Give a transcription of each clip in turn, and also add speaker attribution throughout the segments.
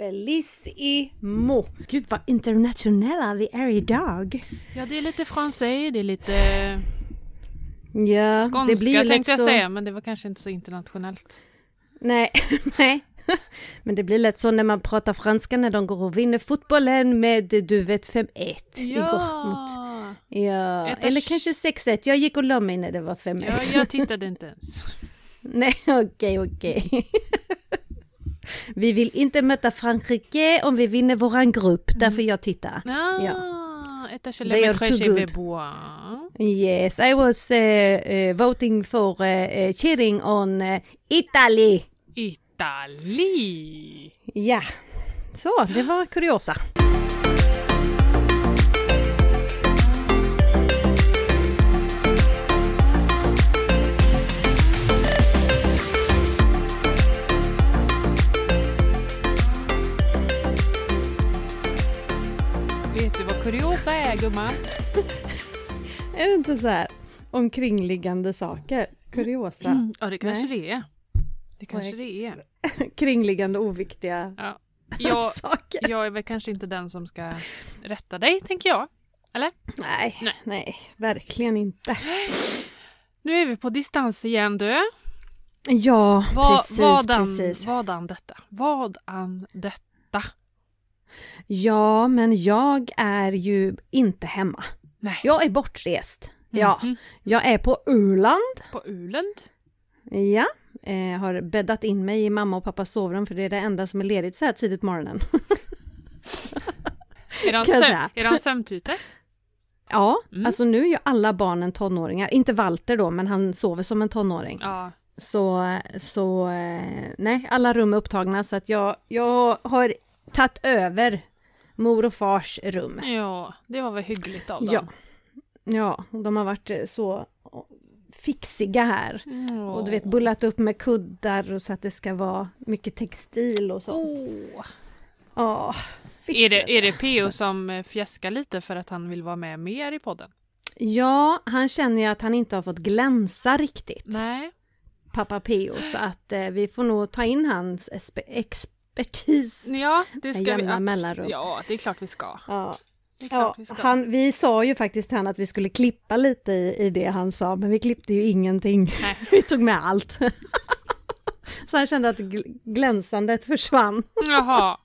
Speaker 1: Bellissimo! Gud vad internationella vi är idag.
Speaker 2: Ja, det är lite fransej, det är lite
Speaker 1: Ja,
Speaker 2: skånska
Speaker 1: det blir lätt
Speaker 2: tänkte jag
Speaker 1: så...
Speaker 2: säga, men det var kanske inte så internationellt.
Speaker 1: Nej, nej. Men det blir lätt så när man pratar franska när de går och vinner fotbollen med du vet 5-1 igår mot... Ja,
Speaker 2: Ett
Speaker 1: eller kanske 6-1. Jag gick och la mig när det var 5-1.
Speaker 2: Ja, jag tittade inte ens.
Speaker 1: Nej, okej, okej. Vi vill inte möta Frankrike om vi vinner våran grupp, därför jag tittar.
Speaker 2: Ah,
Speaker 1: Ja. They are too good. Yes, I was uh, uh, voting for uh, cheering on Italy.
Speaker 2: Itali!
Speaker 1: Ja, så det var kuriosa.
Speaker 2: Kuriosa är gumman?
Speaker 1: Är det inte så här omkringliggande saker? Kuriosa,
Speaker 2: Ja, det kanske
Speaker 1: Nej.
Speaker 2: det är. Det kanske det är.
Speaker 1: kringliggande oviktiga
Speaker 2: Ja. Jag,
Speaker 1: saker.
Speaker 2: jag är väl kanske inte den som ska rätta dig, tänker jag. Eller?
Speaker 1: Nej,
Speaker 2: Nej.
Speaker 1: nej, verkligen inte.
Speaker 2: Nu är vi på distans igen du.
Speaker 1: Ja,
Speaker 2: Vad,
Speaker 1: precis,
Speaker 2: vadan,
Speaker 1: precis.
Speaker 2: vadan detta? Vadan detta?
Speaker 1: Ja, men jag är ju inte hemma.
Speaker 2: Nej.
Speaker 1: Jag är bortrest. Ja,
Speaker 2: Mhm.
Speaker 1: jag är på Öland.
Speaker 2: På Ulund?
Speaker 1: Ja, eh, har bäddat in mig i mamma och pappas sovrum för det är det enda som är ledigt så här tidigt på morgonen.
Speaker 2: Är de, söm, är de sömntutor?
Speaker 1: Ja,
Speaker 2: Mm.
Speaker 1: alltså nu är ju alla barnen tonåringar. Inte Walter då, men han sover som en tonåring.
Speaker 2: Ja.
Speaker 1: Så, så eh, nej, alla rum är upptagna så att jag, jag har tagit över mor och fars rum.
Speaker 2: ja, det var väl hyggligt av dem.
Speaker 1: Ja. Ja, de har varit eh, så fixiga här.
Speaker 2: Ja.
Speaker 1: Och du vet bullat upp med kuddar och så att det ska vara mycket textil och sånt.
Speaker 2: Åh.
Speaker 1: Ja,
Speaker 2: Är det, är det. P.O. Som eh, fjäskar lite för att han vill vara med mer i podden?
Speaker 1: Ja, han känner ju att han inte har fått glänsa riktigt,
Speaker 2: Nej.
Speaker 1: pappa P.O. Så att eh, vi får nog ta in hans espe- expertis.
Speaker 2: Ja, det ska vi...
Speaker 1: mellanrum.
Speaker 2: Ja, det är klart vi ska.
Speaker 1: Ja, ja
Speaker 2: vi
Speaker 1: han, vi sa ju faktiskt han att vi skulle klippa lite i, i det han sa, men vi klippte ju ingenting.
Speaker 2: Nej.
Speaker 1: Vi tog med allt. Så han kände att gl- glänsandet försvann.
Speaker 2: Jaha.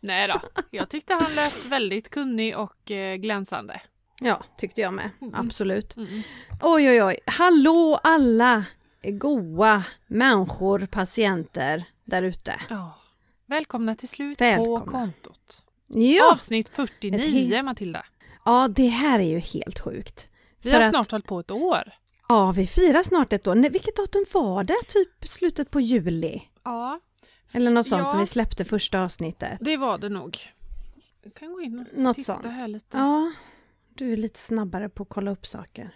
Speaker 2: Nej då. Jag tyckte han lät väldigt kunnig och eh, glänsande.
Speaker 1: Ja, tyckte jag med. Absolut.
Speaker 2: Mm.
Speaker 1: Oj, oj, oj. Hallå alla goa människor, patienter där ute.
Speaker 2: Ja. Välkomna till slut
Speaker 1: Välkomna.
Speaker 2: på kontot.
Speaker 1: Ja,
Speaker 2: Avsnitt
Speaker 1: Ett
Speaker 2: 49,
Speaker 1: he-
Speaker 2: Matilda.
Speaker 1: ja, det här är ju helt sjukt.
Speaker 2: Vi har
Speaker 1: att-
Speaker 2: snart hållit på ett år.
Speaker 1: Ja, vi firar snart ett år. Nej, vilket datum var det? Typ slutet på juli?
Speaker 2: Ja,
Speaker 1: Eller något sånt
Speaker 2: Ja.
Speaker 1: som vi släppte första avsnittet.
Speaker 2: det var det nog. Jag kan gå in och
Speaker 1: Något
Speaker 2: titta
Speaker 1: sånt.
Speaker 2: här lite.
Speaker 1: Ja, du är lite snabbare på att kolla upp saker.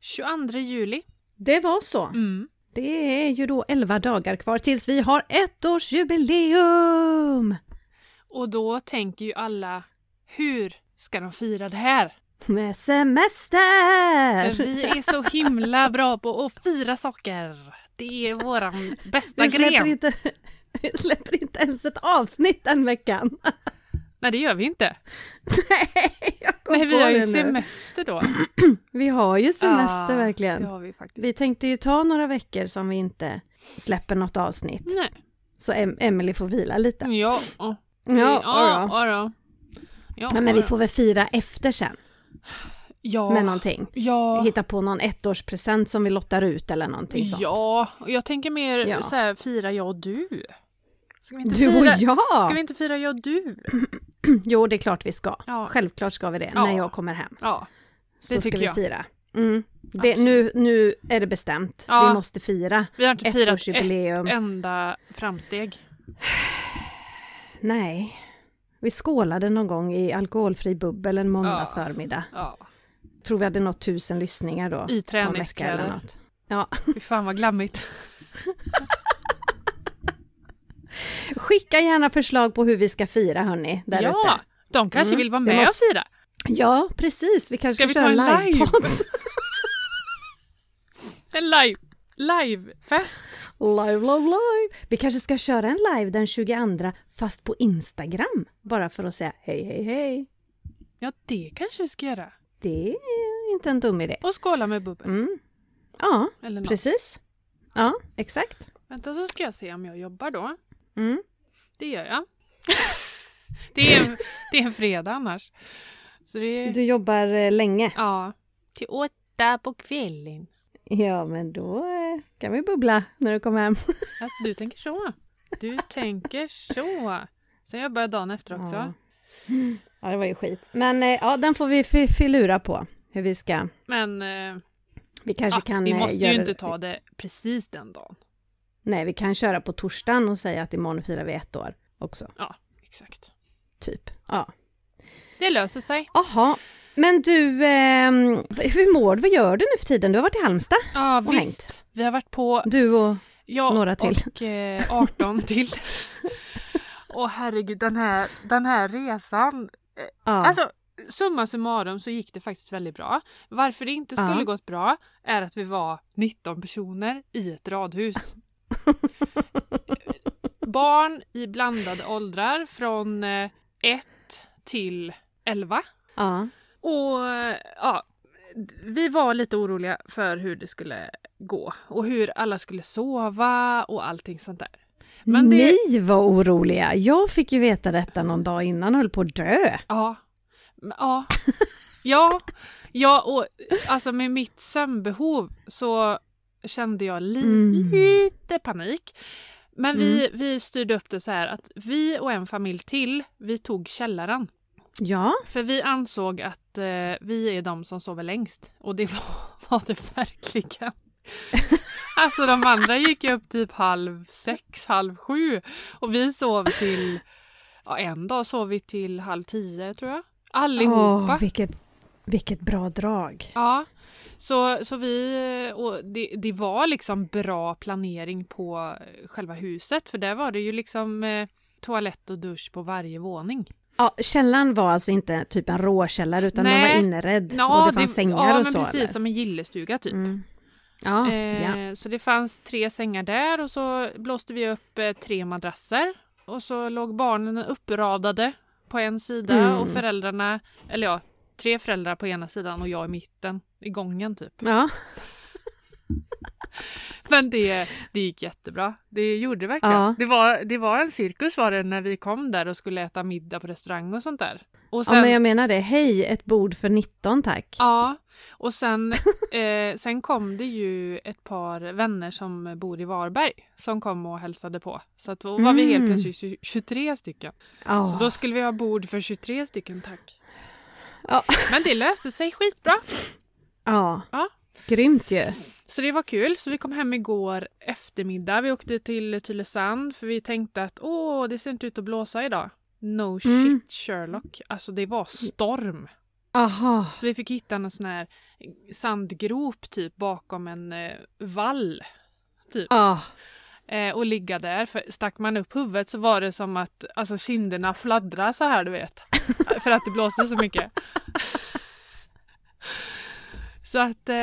Speaker 2: 22 juli.
Speaker 1: Det var så.
Speaker 2: Mm.
Speaker 1: Det är ju då 11 dagar kvar tills vi har ettårsjubileum!
Speaker 2: Och då tänker ju alla, hur ska de fira det här?
Speaker 1: Med semester!
Speaker 2: För vi är så himla bra på att fira saker. Det är våran bästa
Speaker 1: Vi
Speaker 2: gren.
Speaker 1: inte, vi släpper inte ens ett avsnitt den veckan.
Speaker 2: Nej, det gör vi inte.
Speaker 1: Nej, jag kom
Speaker 2: Nej, vi
Speaker 1: på
Speaker 2: har ju
Speaker 1: nu.
Speaker 2: semester då.
Speaker 1: Vi har ju semester
Speaker 2: Ja,
Speaker 1: verkligen.
Speaker 2: Det har vi faktiskt.
Speaker 1: Vi tänkte ju ta några veckor som vi inte släpper något avsnitt.
Speaker 2: Nej.
Speaker 1: Så em Emily får vila lite.
Speaker 2: Ja. ja.
Speaker 1: Ja,
Speaker 2: ja,
Speaker 1: ja,
Speaker 2: ja,
Speaker 1: men vi får väl fira efter sen
Speaker 2: ja.
Speaker 1: med någonting.
Speaker 2: Ja.
Speaker 1: Hitta på någon ettårspresent som vi lottar ut eller någonting sånt.
Speaker 2: Ja, och jag tänker mer
Speaker 1: Ja.
Speaker 2: så här, fira jag och du. Ska vi inte
Speaker 1: Du och
Speaker 2: fira,
Speaker 1: jag!
Speaker 2: Ska vi inte fira jag och du?
Speaker 1: Jo, det är klart vi ska.
Speaker 2: Ja.
Speaker 1: Självklart ska vi det
Speaker 2: Ja.
Speaker 1: när jag kommer hem.
Speaker 2: Ja,
Speaker 1: Så
Speaker 2: Det
Speaker 1: ska
Speaker 2: tycker
Speaker 1: vi
Speaker 2: jag.
Speaker 1: fira. Mm. Det, nu, nu är det bestämt.
Speaker 2: Ja.
Speaker 1: Vi måste fira.
Speaker 2: vi har inte firat ett enda framsteg.
Speaker 1: Nej. Vi skålade någon gång i alkoholfri bubbel en måndag
Speaker 2: Ja.
Speaker 1: förmiddag.
Speaker 2: Ja,
Speaker 1: Tror vi hade nått tusen lyssningar då.
Speaker 2: I träningskläder.
Speaker 1: Ja.
Speaker 2: Fy fan vad glammigt.
Speaker 1: Skicka gärna förslag på hur vi ska fira hörni, där
Speaker 2: ja,
Speaker 1: ute.
Speaker 2: de kanske
Speaker 1: Mm,
Speaker 2: vill vara
Speaker 1: det
Speaker 2: med
Speaker 1: måste-
Speaker 2: och fira.
Speaker 1: Ja, precis. Vi kanske
Speaker 2: Ska vi
Speaker 1: köra
Speaker 2: ta en
Speaker 1: livepodd.
Speaker 2: En live. livefest.
Speaker 1: Live, live, live! Vi kanske ska köra en live den 22 fast på Instagram. Bara för att säga hej, hej, hej.
Speaker 2: Ja, det kanske vi ska göra.
Speaker 1: Det är inte en dum idé.
Speaker 2: Och skåla med bubbel.
Speaker 1: Mm. Ja, precis. Ja, exakt.
Speaker 2: Vänta så ska jag se om jag jobbar då.
Speaker 1: Mm.
Speaker 2: Det gör jag. det, är en, det är en fredag annars. Är,
Speaker 1: Du jobbar eh, länge.
Speaker 2: ja, till åtta på kvällen.
Speaker 1: Ja, men då eh, kan vi bubbla när du kommer hem.
Speaker 2: Att du tänker så. Du tänker så. Sen jobbar jag dagen efter också.
Speaker 1: Ja. ja, det var ju skit. Men eh, ja, den får vi fi- filura på. Hur vi ska...
Speaker 2: Men
Speaker 1: Vi kanske
Speaker 2: ja,
Speaker 1: kan...
Speaker 2: vi måste ju inte ta det precis den dagen.
Speaker 1: Nej, vi kan köra på torsdagen och säga att imorgon firar vi ett år också.
Speaker 2: Ja, exakt.
Speaker 1: Typ. Ja.
Speaker 2: Det löser sig.
Speaker 1: Jaha. Men du, ehm, hur mår du? Vad gör du nu för tiden? Du har varit i Halmstad,
Speaker 2: Ja,
Speaker 1: Och
Speaker 2: visst. Vi har varit på
Speaker 1: du och...
Speaker 2: Ja,
Speaker 1: Några till.
Speaker 2: och eh, 18 till. Åh herregud, den här, den här resan.
Speaker 1: Ja.
Speaker 2: Alltså, summa summarum så gick det faktiskt väldigt bra. Varför det inte skulle
Speaker 1: Ja.
Speaker 2: gått bra är att vi var 19 personer i ett radhus. Barn i blandade åldrar från 1 till 11.
Speaker 1: ja.
Speaker 2: Och eh, ja, vi var lite oroliga för hur det skulle gå och hur alla skulle sova och allting sånt där. Men det-
Speaker 1: Ni var oroliga. Jag fick ju veta detta någon dag innan och höll på att dö.
Speaker 2: Ja. Ja. Ja. Ja, och alltså med mitt sömnbehov så kände jag li-
Speaker 1: Mm.
Speaker 2: lite panik. Men vi, vi styrde upp det så här att vi och en familj till, vi tog källaren.
Speaker 1: Ja,
Speaker 2: För vi ansåg att eh, vi är de som sover längst. Och det var, var det verkligen. alltså de andra gick upp typ halv sex, halv sju. Och vi sov till, ja en dag sov vi till halv tio tror jag. Allihopa.
Speaker 1: Åh, vilket, vilket bra drag.
Speaker 2: Ja. Så, så vi, och det, det var liksom bra planering på själva huset. För där var det ju liksom eh, toalett och dusch på varje våning.
Speaker 1: Ja, källaren var alltså inte typ en råkällare utan den
Speaker 2: Nej.
Speaker 1: var inredd
Speaker 2: Ja,
Speaker 1: och det fanns sängar
Speaker 2: ja,
Speaker 1: och så.
Speaker 2: precis
Speaker 1: eller?
Speaker 2: som en gillestuga typ.
Speaker 1: Mm. Ja,
Speaker 2: Eh,
Speaker 1: ja.
Speaker 2: Så det fanns tre sängar där och så blåste vi upp eh, tre madrasser. Och så låg barnen uppradade på en sida
Speaker 1: Mm.
Speaker 2: och föräldrarna, eller ja, tre föräldrar på ena sidan och jag i mitten i gången typ.
Speaker 1: ja.
Speaker 2: Men det, det gick jättebra. Det gjorde det verkligen.
Speaker 1: Ja.
Speaker 2: Det, var, det var en cirkus var det när vi kom där och skulle äta middag på restaurang och sånt där. Och
Speaker 1: ja,
Speaker 2: sen,
Speaker 1: men jag menar det. Hej, ett bord för 19 tack.
Speaker 2: Ja, och sen, eh, sen kom det ju ett par vänner som bor i Varberg som kom och hälsade på. Så att då var vi helt
Speaker 1: Mm.
Speaker 2: plötsligt tju- 23 stycken.
Speaker 1: Ja.
Speaker 2: Så då skulle vi ha bord för 23 stycken, tack.
Speaker 1: Ja.
Speaker 2: Men det löste sig skitbra.
Speaker 1: ja.
Speaker 2: Ja.
Speaker 1: Grymt ju.
Speaker 2: Så det var kul. Så vi kom hem igår eftermiddag. Vi åkte till Tylösand för vi tänkte att åh, det ser inte ut att blåsa idag. No shit
Speaker 1: Mm.
Speaker 2: Sherlock. Alltså det var storm.
Speaker 1: Aha.
Speaker 2: Så vi fick hitta en sån här sandgrop typ bakom en eh, vall. Typ.
Speaker 1: Ah.
Speaker 2: Eh, och ligga där. För stack man upp huvudet så var det som att alltså, kinderna fladdrade så här du vet. för att det blåste så mycket. så att eh,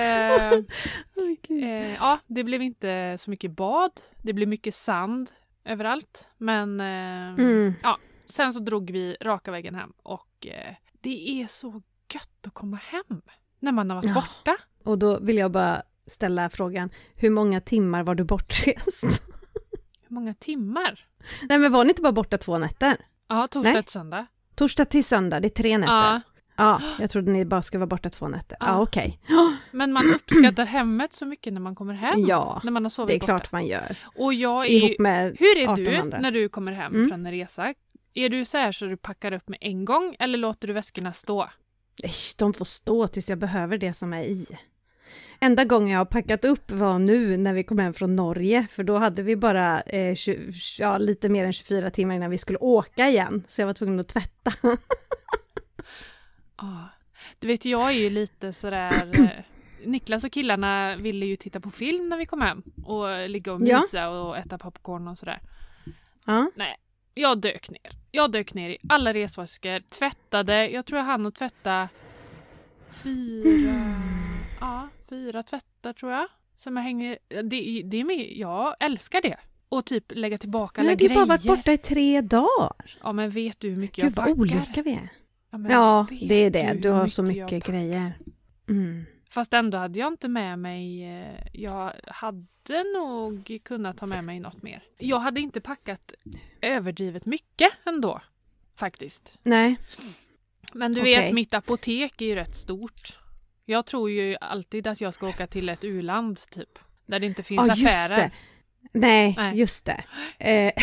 Speaker 2: eh, ja, det blev inte så mycket bad. Det blev mycket sand överallt. Men eh,
Speaker 1: Mm.
Speaker 2: sen så drog vi raka vägen hem och eh, det är så gött att komma hem när man har varit
Speaker 1: Ja.
Speaker 2: borta.
Speaker 1: Och då vill jag bara ställa frågan, hur många timmar var du bortrest?
Speaker 2: Hur många timmar?
Speaker 1: Nej men var ni inte bara borta två nätter?
Speaker 2: Ja, torsdag
Speaker 1: Nej.
Speaker 2: till söndag.
Speaker 1: Torsdag till söndag, det är tre nätter.
Speaker 2: Ja,
Speaker 1: Ja, jag trodde ni bara skulle vara borta två nätter. Ja,
Speaker 2: Ja.
Speaker 1: okej.
Speaker 2: men man uppskattar hemmet så mycket när man kommer hem.
Speaker 1: Ja,
Speaker 2: När man har sovit
Speaker 1: det är
Speaker 2: borta.
Speaker 1: klart man gör.
Speaker 2: Och jag är
Speaker 1: Ihop med
Speaker 2: Hur är
Speaker 1: 18
Speaker 2: du när du kommer hem
Speaker 1: Mm.
Speaker 2: från en resa? Är du så här så du packar upp med en gång eller låter du väskorna stå?
Speaker 1: Ish, de får stå tills jag behöver det som är i. Enda gången jag har packat upp var nu när vi kom hem från Norge, för då hade vi bara eh, 20, ja, lite mer än 24 timmar innan vi skulle åka igen, så jag var tvungen att tvätta.
Speaker 2: Ja. Du vet, jag är ju lite sådär... eh, Niklas och killarna ville ju titta på film när vi kom hem och ligga och
Speaker 1: Ja.
Speaker 2: mysa och äta popcorn och sådär.
Speaker 1: Ja.
Speaker 2: Jag dök ner. Jag dök ner i alla resväskor, tvättade. Jag tror jag hann att tvätta fyra, ja, fyra tvättar tror jag. Som jag hänger... Det, det är med, jag älskar det. Och typ lägga tillbaka alla
Speaker 1: har du
Speaker 2: grejer.
Speaker 1: bara varit borta i tre dagar.
Speaker 2: Ja men vet du hur mycket
Speaker 1: Gud
Speaker 2: jag
Speaker 1: vad
Speaker 2: packar?
Speaker 1: olika vi är.
Speaker 2: Ja,
Speaker 1: Ja, det är det.
Speaker 2: hur
Speaker 1: Du har så
Speaker 2: jag
Speaker 1: mycket grejer. Mm.
Speaker 2: Fast ändå hade jag inte med mig... eh, Jag hade nog kunnat ta med mig något mer. Jag hade inte packat överdrivet mycket ändå. Faktiskt.
Speaker 1: Nej,
Speaker 2: Men du
Speaker 1: Okej.
Speaker 2: vet, mitt apotek är ju rätt stort. Jag tror ju alltid att jag ska åka till ett u-land typ. Där det inte finns
Speaker 1: just
Speaker 2: affärer.
Speaker 1: Nej,
Speaker 2: Nej.
Speaker 1: just det. Eh,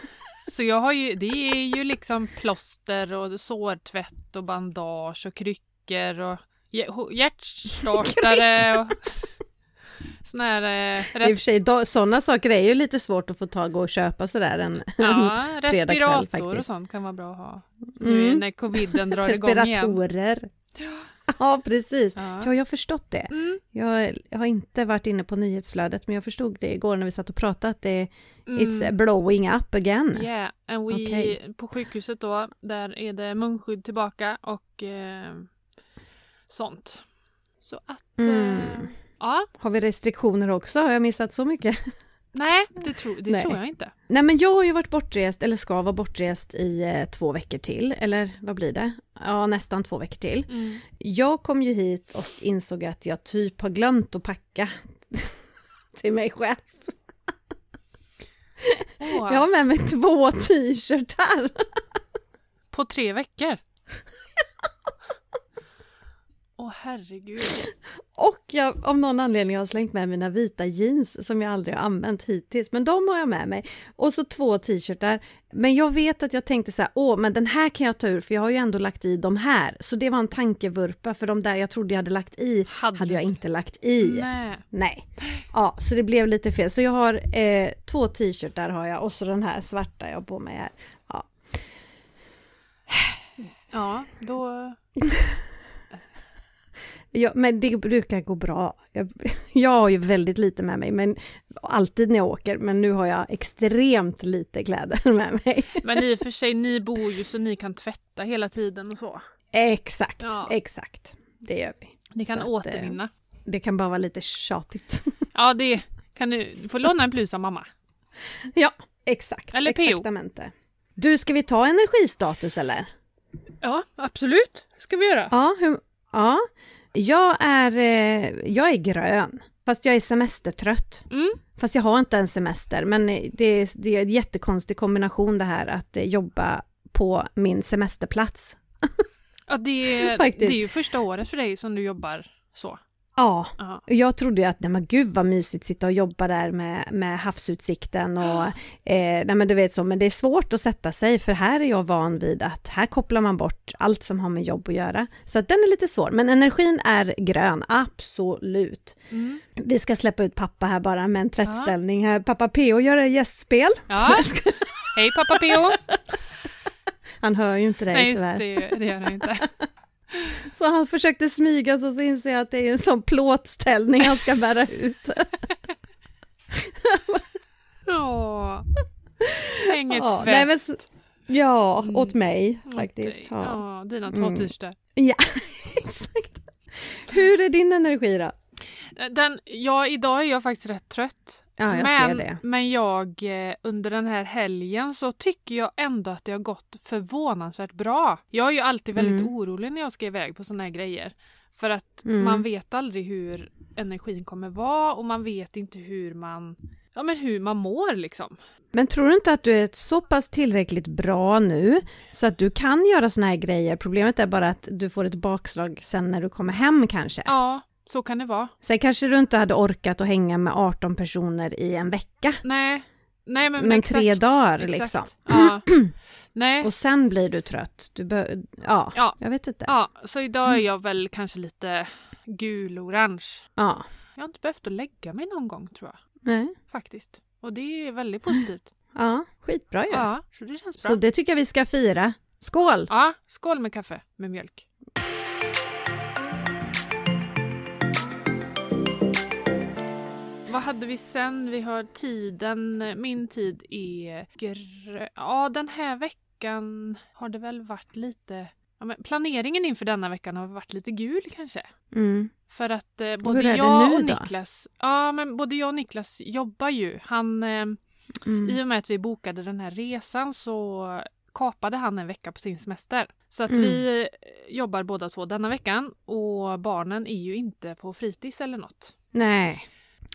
Speaker 2: Så jag har ju, det är ju liksom plåster och sårtvätt och bandage och kryckor och hjärtstartare och sån här eh,
Speaker 1: I och för sig, sådana saker är ju lite svårt att få tag och köpa sådär en
Speaker 2: ja, respirator och
Speaker 1: faktiskt.
Speaker 2: sånt kan vara bra att ha. Nu
Speaker 1: Mm.
Speaker 2: när coviden drar igång igen.
Speaker 1: Respiratorer. Ja, precis.
Speaker 2: Ja.
Speaker 1: Ja, jag har förstått det.
Speaker 2: Mm,
Speaker 1: Jag, har inte varit inne på nyhetsflödet, men jag förstod det igår när vi satt och pratade att det it's
Speaker 2: mm.
Speaker 1: blowing up again.
Speaker 2: Yeah, and we,
Speaker 1: Okej.
Speaker 2: på sjukhuset då, där är det munskydd tillbaka och eh, sånt. Så att, eh,
Speaker 1: Mm.
Speaker 2: ja,
Speaker 1: Har vi restriktioner också? Har jag missat så mycket?
Speaker 2: nej, det, tro, det
Speaker 1: Nej.
Speaker 2: tror jag inte.
Speaker 1: Nej, men jag har ju varit bortrest, eller ska vara bortrest i eh, två veckor till, eller vad blir det? Ja, nästan två veckor till.
Speaker 2: Mm.
Speaker 1: Jag kom ju hit och insåg att jag typ har glömt att packa till mig själv.
Speaker 2: Åh,
Speaker 1: Jag har med mig två t-shirtar.
Speaker 2: På tre veckor? Åh herregud.
Speaker 1: Och jag av någon anledning har slängt med mina vita jeans som jag aldrig har använt hittills, men de har jag med mig. Och så två t-shirtar. Men jag vet att jag tänkte så här, åh, men den här kan jag ta ur för jag har ju ändå lagt i de här. Så det var en tankevurpa för de där jag trodde jag hade lagt i
Speaker 2: Hade
Speaker 1: hade jag inte lagt i.
Speaker 2: Nej.
Speaker 1: Nej. Ja, så det blev lite fel. Så jag har eh, två t-shirtar har jag och så den här svarta jag har på mig här. Ja.
Speaker 2: Ja, då...
Speaker 1: Ja, men det brukar gå bra. Jag, jag har ju väldigt lite med mig, men alltid när jag åker, men nu har jag extremt lite kläder med mig.
Speaker 2: Men i och för sig, ni bor ju så ni kan tvätta hela tiden och så.
Speaker 1: Exakt,
Speaker 2: Ja.
Speaker 1: exakt. Det gör vi.
Speaker 2: Ni kan
Speaker 1: Så att, eh,
Speaker 2: återvinna.
Speaker 1: Det kan bara vara lite tjatigt.
Speaker 2: Ja, det kan du. Du får låna en blus av mamma.
Speaker 1: ja, exakt.
Speaker 2: Eller PO.
Speaker 1: Exaktamente. Du, ska vi ta energistatus eller?
Speaker 2: Ja, absolut. ska vi göra.
Speaker 1: Ja, hur, ja. Jag, är, eh, jag är grön, fast jag är semestertrött.
Speaker 2: Mm.
Speaker 1: Fast jag har inte en semester, men det är, det är en jättekonstig kombination det här att eh, jobba på min semesterplats.
Speaker 2: Ja, det, är, det är ju första året för dig som du jobbar så.
Speaker 1: Ja,
Speaker 2: Ja.
Speaker 1: jag trodde ju att nej men gud vad mysigt sitta och jobba där med, med havsutsikten och eh, nej men du vet så, men det är svårt att sätta sig för här är jag van vid att här kopplar man bort allt som har med jobb att göra. Så att den är lite svår, men energin är grön, absolut.
Speaker 2: Mm.
Speaker 1: Vi ska släppa ut pappa här bara med en tvättställning här. Pappa P.O. gör ett gästspel.
Speaker 2: Ja. Hej pappa P.O.
Speaker 1: Han hör ju inte dig
Speaker 2: Nej, just
Speaker 1: tyvärr.
Speaker 2: det, det gör han inte.
Speaker 1: Så han försökte smyga så, så inser jag att det är en sån plåtställning han ska bära ut.
Speaker 2: Åh. Hänger
Speaker 1: ja,
Speaker 2: tvätt
Speaker 1: nej, men, ja
Speaker 2: Mm.
Speaker 1: åt mig
Speaker 2: åt
Speaker 1: faktiskt.
Speaker 2: dig.
Speaker 1: Ja.
Speaker 2: Ja, dina två
Speaker 1: Mm.
Speaker 2: t-shirtar.
Speaker 1: ja, exakt. Hur är din energi då?
Speaker 2: Den, ja, idag är jag faktiskt rätt trött.
Speaker 1: Ja, jag
Speaker 2: men,
Speaker 1: ser det.
Speaker 2: men jag eh, under den här helgen så tycker jag ändå att det har gått förvånansvärt bra. Jag är ju alltid väldigt
Speaker 1: Mm.
Speaker 2: orolig när jag ska iväg på såna här grejer. För att
Speaker 1: Mm.
Speaker 2: man vet aldrig hur energin kommer vara och man vet inte hur man, ja, men hur man mår liksom.
Speaker 1: Men tror du inte att du är så pass tillräckligt bra nu så att du kan göra såna här grejer? Problemet är bara att du får ett bakslag sen när du kommer hem kanske.
Speaker 2: Ja, så kan det vara.
Speaker 1: Sen kanske du inte hade orkat att hänga med 18 personer i en vecka.
Speaker 2: Nej, nej men,
Speaker 1: Men
Speaker 2: exakt,
Speaker 1: tre dagar,
Speaker 2: exakt.
Speaker 1: liksom.
Speaker 2: Ja. Nej,
Speaker 1: Och sen blir du trött. Du bör, ja,
Speaker 2: Ja.
Speaker 1: jag vet inte.
Speaker 2: ja, så idag är jag väl kanske lite gul-orange.
Speaker 1: Ja.
Speaker 2: Jag har inte behövt att lägga mig någon gång tror jag.
Speaker 1: Nej.
Speaker 2: Faktiskt. Och det är väldigt positivt.
Speaker 1: Ja, skitbra ju.
Speaker 2: Ja, så det känns bra.
Speaker 1: Så det tycker jag vi ska fira. Skål!
Speaker 2: Ja, skål med kaffe med mjölk. Vad hade vi sen? Vi har tiden. Min tid är grö... Ja, den här veckan har det väl varit lite ja, planeringen inför denna veckan har varit lite gul kanske.
Speaker 1: Mm.
Speaker 2: För att eh, både jag och
Speaker 1: då?
Speaker 2: Niklas, ja men både jag och Niklas jobbar ju. Han, eh,
Speaker 1: Mm.
Speaker 2: I och med att vi bokade den här resan så kapade han en vecka på sin semester. Så att
Speaker 1: Mm.
Speaker 2: vi eh, jobbar båda två denna veckan och barnen är ju inte på fritids eller något.
Speaker 1: Nej,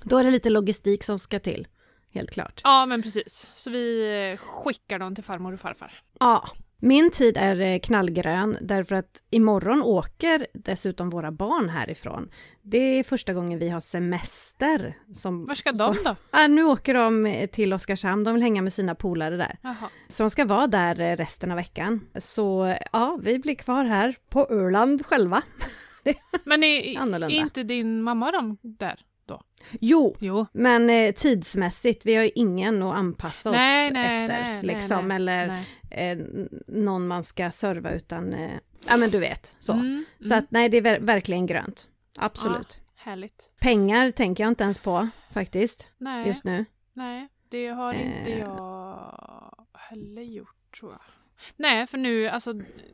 Speaker 1: då är det lite logistik som ska till. Helt klart.
Speaker 2: Ja men precis. Så vi eh, skickar dem till farmor och farfar.
Speaker 1: Ja, min tid är eh, knallgrön därför att imorgon åker dessutom våra barn härifrån. Det är första gången vi har semester. Som,
Speaker 2: Var ska de då?
Speaker 1: Ja, nu åker de eh, till Oskarshamn, de vill hänga med sina polare där.
Speaker 2: Jaha.
Speaker 1: Så de ska vara där resten av veckan. Så ja, vi blir kvar här på Öland själva.
Speaker 2: Men är, är inte din mamma och de där då?
Speaker 1: Jo,
Speaker 2: Jo.
Speaker 1: men eh, tidsmässigt, vi har ju ingen att anpassa oss
Speaker 2: Nej, nej,
Speaker 1: efter.
Speaker 2: nej, nej,
Speaker 1: liksom,
Speaker 2: nej,
Speaker 1: eller
Speaker 2: Nej.
Speaker 1: eh, någon man ska serva utan, eh, ja men du vet, så.
Speaker 2: Mm,
Speaker 1: Så
Speaker 2: mm.
Speaker 1: att nej, det är ver- verkligen grönt. Absolut.
Speaker 2: Härligt.
Speaker 1: Pengar tänker jag inte ens på faktiskt,
Speaker 2: Nej,
Speaker 1: just nu.
Speaker 2: nej, det har inte
Speaker 1: Eh.
Speaker 2: jag heller gjort tror jag. Nej, för nu, alltså,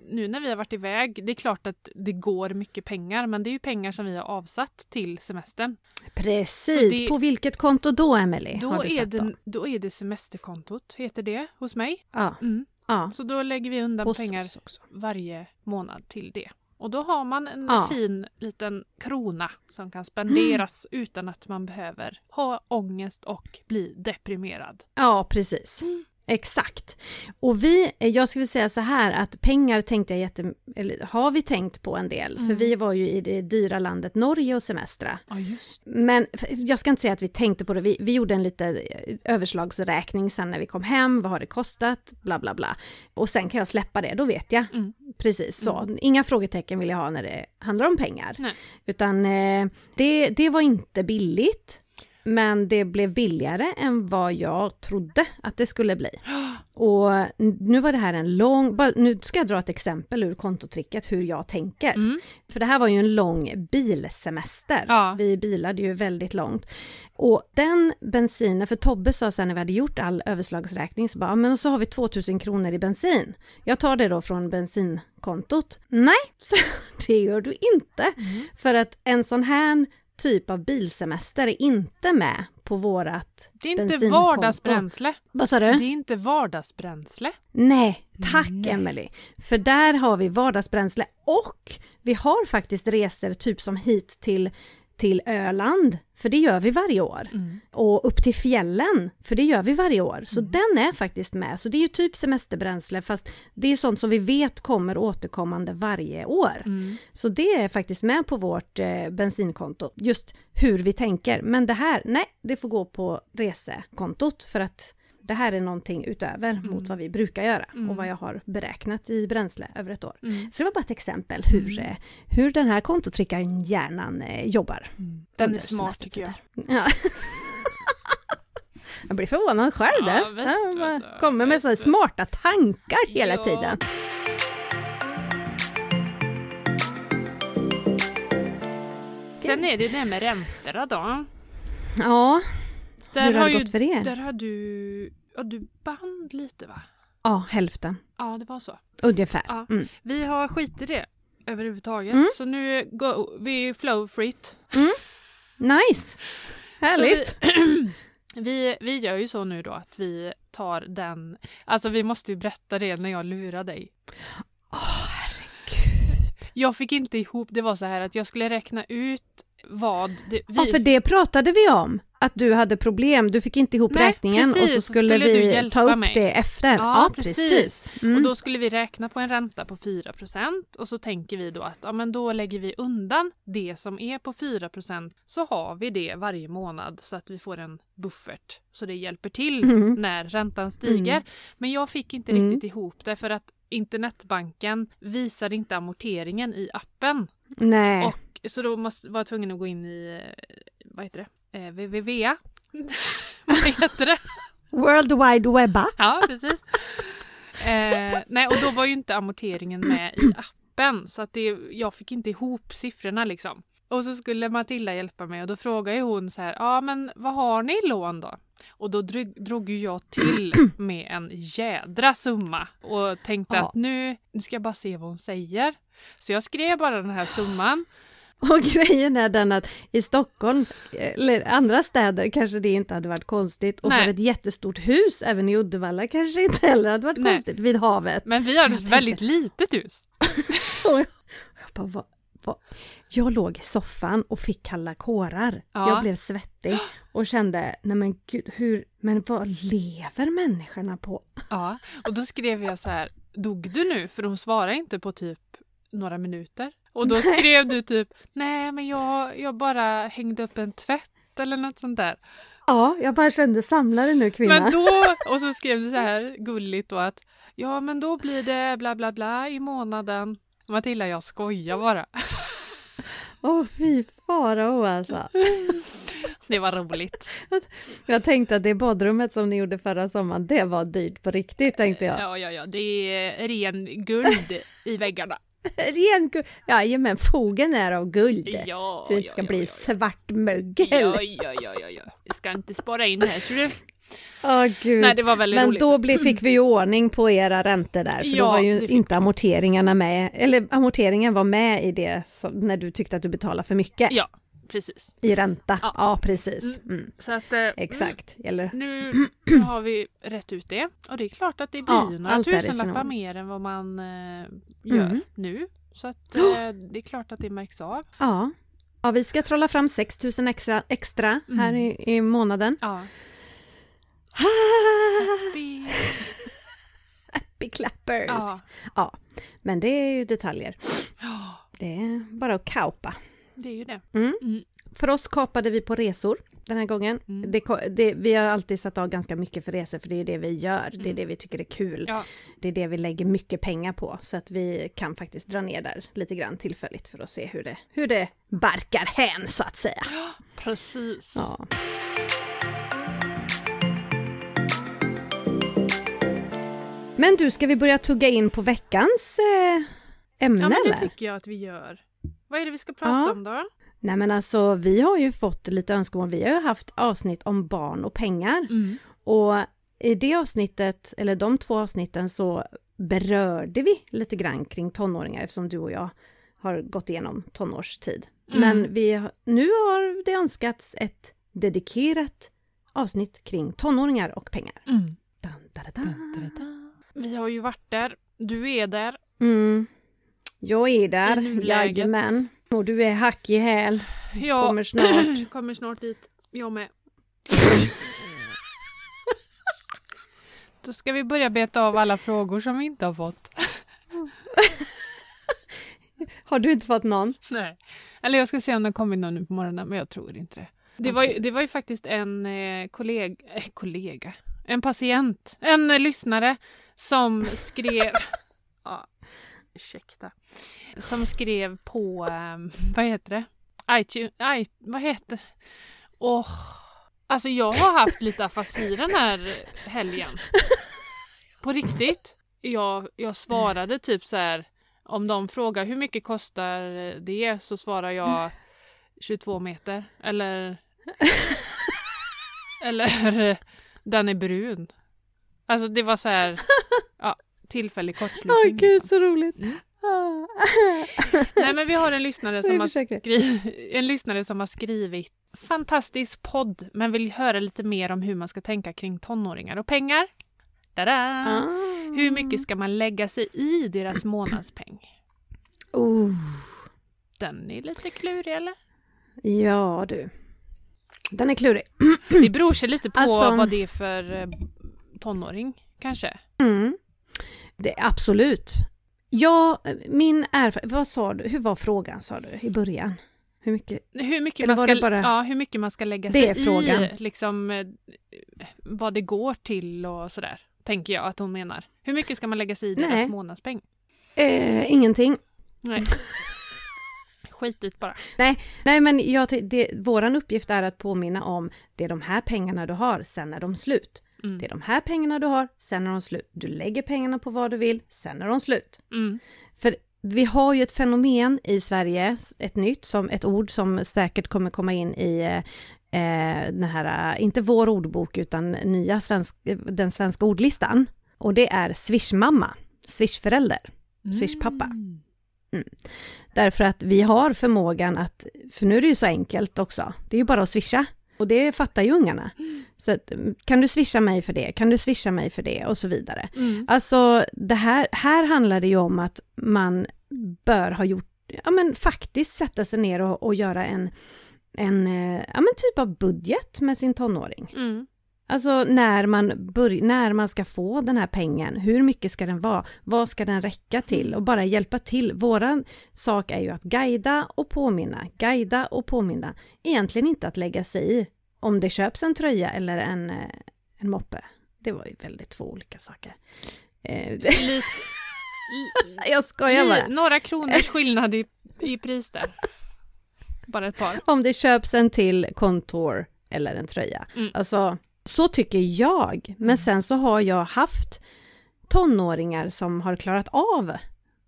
Speaker 2: nu när vi har varit iväg, det är klart att det går mycket pengar, men det är ju pengar som vi har avsatt till semestern.
Speaker 1: Precis,
Speaker 2: det-
Speaker 1: på vilket konto då Emelie?
Speaker 2: Då är, det,
Speaker 1: dem?
Speaker 2: då är det semesterkontot, heter det hos mig.
Speaker 1: Ja,
Speaker 2: Mm.
Speaker 1: ja.
Speaker 2: Så då lägger vi undan
Speaker 1: Hos
Speaker 2: pengar varje månad till det. Och då har man en
Speaker 1: Ja.
Speaker 2: fin liten krona som kan spenderas utan att man behöver ha ångest och bli deprimerad.
Speaker 1: Ja, precis.
Speaker 2: Mm.
Speaker 1: Exakt. Och vi, jag skulle säga så här att pengar tänkte jag jätte, eller har vi tänkt på en del, för
Speaker 2: Mm.
Speaker 1: vi var ju i det dyra landet Norge och semestra.
Speaker 2: Ja, just
Speaker 1: Men jag ska inte säga att vi tänkte på det, vi, vi gjorde en liten överslagsräkning sen när vi kom hem, vad har det kostat, bla bla bla. Och sen kan jag släppa det, då vet jag.
Speaker 2: Mm.
Speaker 1: Precis så, inga frågetecken vill jag ha när det handlar om pengar.
Speaker 2: Nej.
Speaker 1: Utan eh, det, det var inte billigt, men det blev billigare än vad jag trodde att det skulle bli. Och nu var det här en lång, nu ska jag dra ett exempel ur kontotricket hur jag tänker.
Speaker 2: Mm.
Speaker 1: För det här var ju en lång bilsemester.
Speaker 2: Ja.
Speaker 1: Vi bilade ju väldigt långt. Och den bensinen, för Tobbe sa sen när vi hade gjort all överslagsräkning så bara, "Ja, men så har vi 2000 kronor i bensin. Jag tar det då från bensinkontot. Nej, så det gör du inte.
Speaker 2: Mm.
Speaker 1: För att en sån här typ av bilsemester är inte med på vårat
Speaker 2: Det är inte vardagsbränsle.
Speaker 1: Vad sa du?
Speaker 2: Det är inte vardagsbränsle.
Speaker 1: Nej, tack
Speaker 2: Nej.
Speaker 1: Emelie. För där har vi vardagsbränsle och vi har faktiskt resor typ som hit till, till Öland, för det gör vi varje år.
Speaker 2: Mm.
Speaker 1: Och upp till fjällen, för det gör vi varje år. Så den är faktiskt med. Så det är ju typ semesterbränsle fast det är sånt som vi vet kommer återkommande varje år.
Speaker 2: Mm.
Speaker 1: Så det är faktiskt med på vårt eh, bensinkonto, just hur vi tänker. Men det här, nej, det får gå på resekontot för att det här är någonting utöver mot vad vi brukar göra
Speaker 2: Mm.
Speaker 1: och vad jag har beräknat i bränsle över ett år.
Speaker 2: Mm.
Speaker 1: Så det var bara ett exempel hur, eh, hur den här kontotrickaren hjärnan eh, jobbar.
Speaker 2: Den är smart tycker jag.
Speaker 1: Ja. jag blir förvånad själv
Speaker 2: Ja,
Speaker 1: där. jag bara
Speaker 2: vet du,
Speaker 1: kommer med så här
Speaker 2: visst.
Speaker 1: smarta tankar hela
Speaker 2: Ja.
Speaker 1: tiden.
Speaker 2: Sen är det ju det här med räntorna då.
Speaker 1: Ja,
Speaker 2: Där
Speaker 1: hur har
Speaker 2: har
Speaker 1: det
Speaker 2: ju,
Speaker 1: gått för er?
Speaker 2: Där har du, ja, du band lite va?
Speaker 1: Ja, hälften.
Speaker 2: Ja, det var så.
Speaker 1: Ungefär.
Speaker 2: Ja.
Speaker 1: Mm.
Speaker 2: Vi har skit i det överhuvudtaget.
Speaker 1: Mm.
Speaker 2: Så nu går vi flow freet.
Speaker 1: Nice! Härligt!
Speaker 2: Vi, vi, vi gör ju så nu då att vi tar den, alltså vi måste ju berätta det när jag lurar dig.
Speaker 1: Åh, herregud.
Speaker 2: Jag fick inte ihop, det var så här att jag skulle räkna ut vad det, vi,
Speaker 1: Ja, för det pratade vi om. Att du hade problem, du fick inte ihop
Speaker 2: Nej,
Speaker 1: räkningen och
Speaker 2: precis,
Speaker 1: så
Speaker 2: så
Speaker 1: skulle,
Speaker 2: skulle du
Speaker 1: vi
Speaker 2: hjälpa
Speaker 1: ta upp
Speaker 2: mig.
Speaker 1: det efter. Ja,
Speaker 2: Ja,
Speaker 1: precis.
Speaker 2: precis.
Speaker 1: Mm.
Speaker 2: Och då skulle vi räkna på en ränta på 4% och så tänker vi då att ja, men då lägger vi undan det som är på 4% så har vi det varje månad så att vi får en buffert så det hjälper till
Speaker 1: Mm.
Speaker 2: när räntan stiger.
Speaker 1: Mm.
Speaker 2: Men jag fick inte
Speaker 1: Mm.
Speaker 2: riktigt ihop det för att internetbanken visar inte amorteringen i appen.
Speaker 1: Nej.
Speaker 2: Och, så då måste, var jag tvungen att gå in i, eh, vad heter det, eh, www. vad heter det?
Speaker 1: World Wide Webba.
Speaker 2: Ja, precis. Eh, nej, och då var ju inte amorteringen med i appen så att det, jag fick inte ihop siffrorna liksom. Och så skulle Matilda hjälpa mig och då frågade hon så här, ja men vad har ni i lån då? Och då drog, drog ju jag till med en jädra summa och tänkte
Speaker 1: Ja.
Speaker 2: att nu, nu ska jag bara se vad hon säger. Så jag skrev bara den här summan.
Speaker 1: Och grejen är den att i Stockholm, eller andra städer kanske det inte hade varit konstigt och
Speaker 2: Nej.
Speaker 1: för ett jättestort hus, även i Uddevalla kanske inte heller hade varit
Speaker 2: Nej.
Speaker 1: konstigt, vid havet.
Speaker 2: Men vi har ett
Speaker 1: tänkte-
Speaker 2: väldigt litet hus.
Speaker 1: Och jag, jag, bara, vad? Jag låg i soffan och fick kalla kårar.
Speaker 2: Ja.
Speaker 1: Jag blev svettig och kände, nej men gud, hur, men vad lever människorna på?
Speaker 2: Ja, och då skrev jag så här, dog du nu? För hon svarade inte på typ några minuter. Och då skrev du typ, nej men jag, jag bara hängde upp en tvätt eller något sånt där.
Speaker 1: Ja, jag bara kände, samla dig nu kvinna.
Speaker 2: Men då, och så skrev du så här gulligt då att, ja men då blir det bla bla bla i månaden. Matilda, jag skojar bara.
Speaker 1: Åh fy farao alltså.
Speaker 2: Det var roligt.
Speaker 1: Jag tänkte att det badrummet som ni gjorde förra sommaren, det var dyrt på riktigt tänkte jag.
Speaker 2: Ja, ja, ja, det är ren guld i väggarna.
Speaker 1: Ren guld. Jajamän, fogen är av guld.
Speaker 2: Ja,
Speaker 1: så det inte
Speaker 2: ja,
Speaker 1: ska
Speaker 2: ja,
Speaker 1: bli
Speaker 2: ja,
Speaker 1: svart mögel.
Speaker 2: Ja, ja, ja, ja, ja. Jag ska inte spara in här, ser du.
Speaker 1: Åh gud.
Speaker 2: Nej, det var väldigt
Speaker 1: Men
Speaker 2: roligt.
Speaker 1: då blev, fick vi ju ordning på era räntor där, för
Speaker 2: Ja,
Speaker 1: då var ju inte amorteringarna med, eller amorteringen var med i det som, när du tyckte att du betalade för mycket
Speaker 2: Ja, precis.
Speaker 1: i ränta.
Speaker 2: Ja.
Speaker 1: Ja, precis. Mm.
Speaker 2: Så att, eh,
Speaker 1: Exakt. Eller,
Speaker 2: Nu, nu har vi rätt ut det. Och det är klart att det blir
Speaker 1: Ja,
Speaker 2: några tusenlappar mer än vad man eh, gör
Speaker 1: Mm.
Speaker 2: nu. Så att eh, det är klart att det märks av.
Speaker 1: ja. ja, vi ska trolla fram 6 000 extra, extra här
Speaker 2: Mm.
Speaker 1: i, i månaden.
Speaker 2: Ja. Vi,
Speaker 1: Happy clappers!
Speaker 2: ja.
Speaker 1: Ja, men det är ju detaljer.
Speaker 2: Ja,
Speaker 1: Det är bara att kaupa.
Speaker 2: det är ju det.
Speaker 1: Mm.
Speaker 2: Mm.
Speaker 1: För oss kapade vi på resor den här gången.
Speaker 2: Mm.
Speaker 1: Det, det, vi har alltid satt av ganska mycket för resor för det är det vi gör. Det är
Speaker 2: Mm.
Speaker 1: det vi tycker är kul.
Speaker 2: Ja.
Speaker 1: Det är det vi lägger mycket pengar på. Så att vi kan faktiskt dra ner där lite grann tillfälligt för att se hur det, hur det barkar hän så att säga.
Speaker 2: Precis.
Speaker 1: Ja. Men du, ska vi börja tugga in på veckans eh, ämne
Speaker 2: Ja, men det
Speaker 1: eller?
Speaker 2: tycker jag att vi gör. Vad är det vi ska prata
Speaker 1: Ja.
Speaker 2: om då?
Speaker 1: Nej men alltså vi har ju fått lite önskemål. Vi har ju haft avsnitt om barn och pengar.
Speaker 2: Mm.
Speaker 1: Och i det avsnittet, eller de två avsnitten så berörde vi lite grann kring tonåringar eftersom du och jag har gått igenom tonårstid.
Speaker 2: Mm.
Speaker 1: Men vi, nu har det önskats ett dedikerat avsnitt kring tonåringar och pengar.
Speaker 2: Mm.
Speaker 1: Dun, da, da, da.
Speaker 2: Vi har ju varit där. Du är där.
Speaker 1: Mm. Jag är där, jajamän. Och du är hack i häl,
Speaker 2: Jag
Speaker 1: kommer snart.
Speaker 2: kommer snart dit. Jag med. Då ska vi börja beta av alla frågor som vi inte har fått.
Speaker 1: Har du inte fått någon?
Speaker 2: Nej. Eller jag ska se om det kommer någon nu på morgonen, men jag tror inte det. Det, var, ju, det var ju faktiskt en eh, kollega, eh, kollega, en patient, en eh, lyssnare som skrev, ja, ursäkta, som skrev på, eh, vad heter det, iTunes, I, vad heter, åh, alltså jag har haft lite afasi den här helgen. På riktigt. Jag, jag svarade typ så här, om de frågar hur mycket kostar det så svarar jag 22 meter. Eller... eller den är brun. Alltså det var så här... Tillfällig
Speaker 1: Åh
Speaker 2: kortslutning.
Speaker 1: gud,
Speaker 2: liksom.
Speaker 1: så roligt!
Speaker 2: Mm.
Speaker 1: Ah.
Speaker 2: Nej men vi har en lyssnare som har, skri- en lyssnare som har skrivit Fantastisk podd, men vill höra lite mer om hur man ska tänka kring tonåringar och pengar. Tada!
Speaker 1: Ah.
Speaker 2: Hur mycket ska man lägga sig i deras månadspeng?
Speaker 1: Oh.
Speaker 2: Den är lite klurig eller?
Speaker 1: Ja du. Den är klurig.
Speaker 2: Det beror sig lite på
Speaker 1: Alltså-
Speaker 2: vad det är för eh, tonåring kanske.
Speaker 1: Mm. Det, absolut. Ja, min erfarenhet, vad sa du, hur var frågan sa du i början? Hur mycket?
Speaker 2: Hur mycket, man ska,
Speaker 1: bara-
Speaker 2: ja, hur mycket man ska lägga
Speaker 1: Det är
Speaker 2: sig
Speaker 1: frågan.
Speaker 2: i, liksom eh, vad det går till och sådär. Tänker jag att hon menar. Hur mycket ska man lägga sig i deras
Speaker 1: Nej.
Speaker 2: månadspeng?
Speaker 1: Eh, ingenting.
Speaker 2: Nej. Skitigt bara.
Speaker 1: Nej men jag, det, våran uppgift är att påminna om det är de här pengarna du har, sen är de slut.
Speaker 2: Mm.
Speaker 1: Det är de här pengarna du har, sen är de slut. Du lägger pengarna på vad du vill, sen är de slut.
Speaker 2: Mm.
Speaker 1: För vi har ju ett fenomen i Sverige, ett nytt, som ett ord som säkert kommer komma in i eh, den här, inte vår ordbok, utan nya svensk, den svenska ordlistan. Och det är swishmamma, swishförälder, swishpappa.
Speaker 2: Mm.
Speaker 1: Därför att vi har förmågan att, för nu är det ju så enkelt också, det är ju bara att swisha. Och det fattar ju ungarna. Så att, kan du swisha mig för det? Kan du swisha mig för det? Och så vidare.
Speaker 2: Mm.
Speaker 1: Alltså, det här, här handlar det ju om att man bör ha gjort, ja men faktiskt sätta sig ner och, och göra en, en eh, ja men typ av budget med sin tonåring.
Speaker 2: Mm.
Speaker 1: Alltså när man, börj- när man ska få den här pengen, hur mycket ska den vara, vad ska den räcka till och bara hjälpa till. Våran sak är ju att guida och påminna, guida och påminna. Egentligen inte att lägga sig i om det köps en tröja eller en, eh, en moppe. Det var ju väldigt två olika saker. Eh,
Speaker 2: Lite,
Speaker 1: jag skojar bara.
Speaker 2: några kronors skillnad i, i pris där. Bara ett par.
Speaker 1: Om det köps en till kontor eller en tröja.
Speaker 2: Mm.
Speaker 1: Alltså, så tycker jag. Men sen så har jag haft tonåringar som har klarat av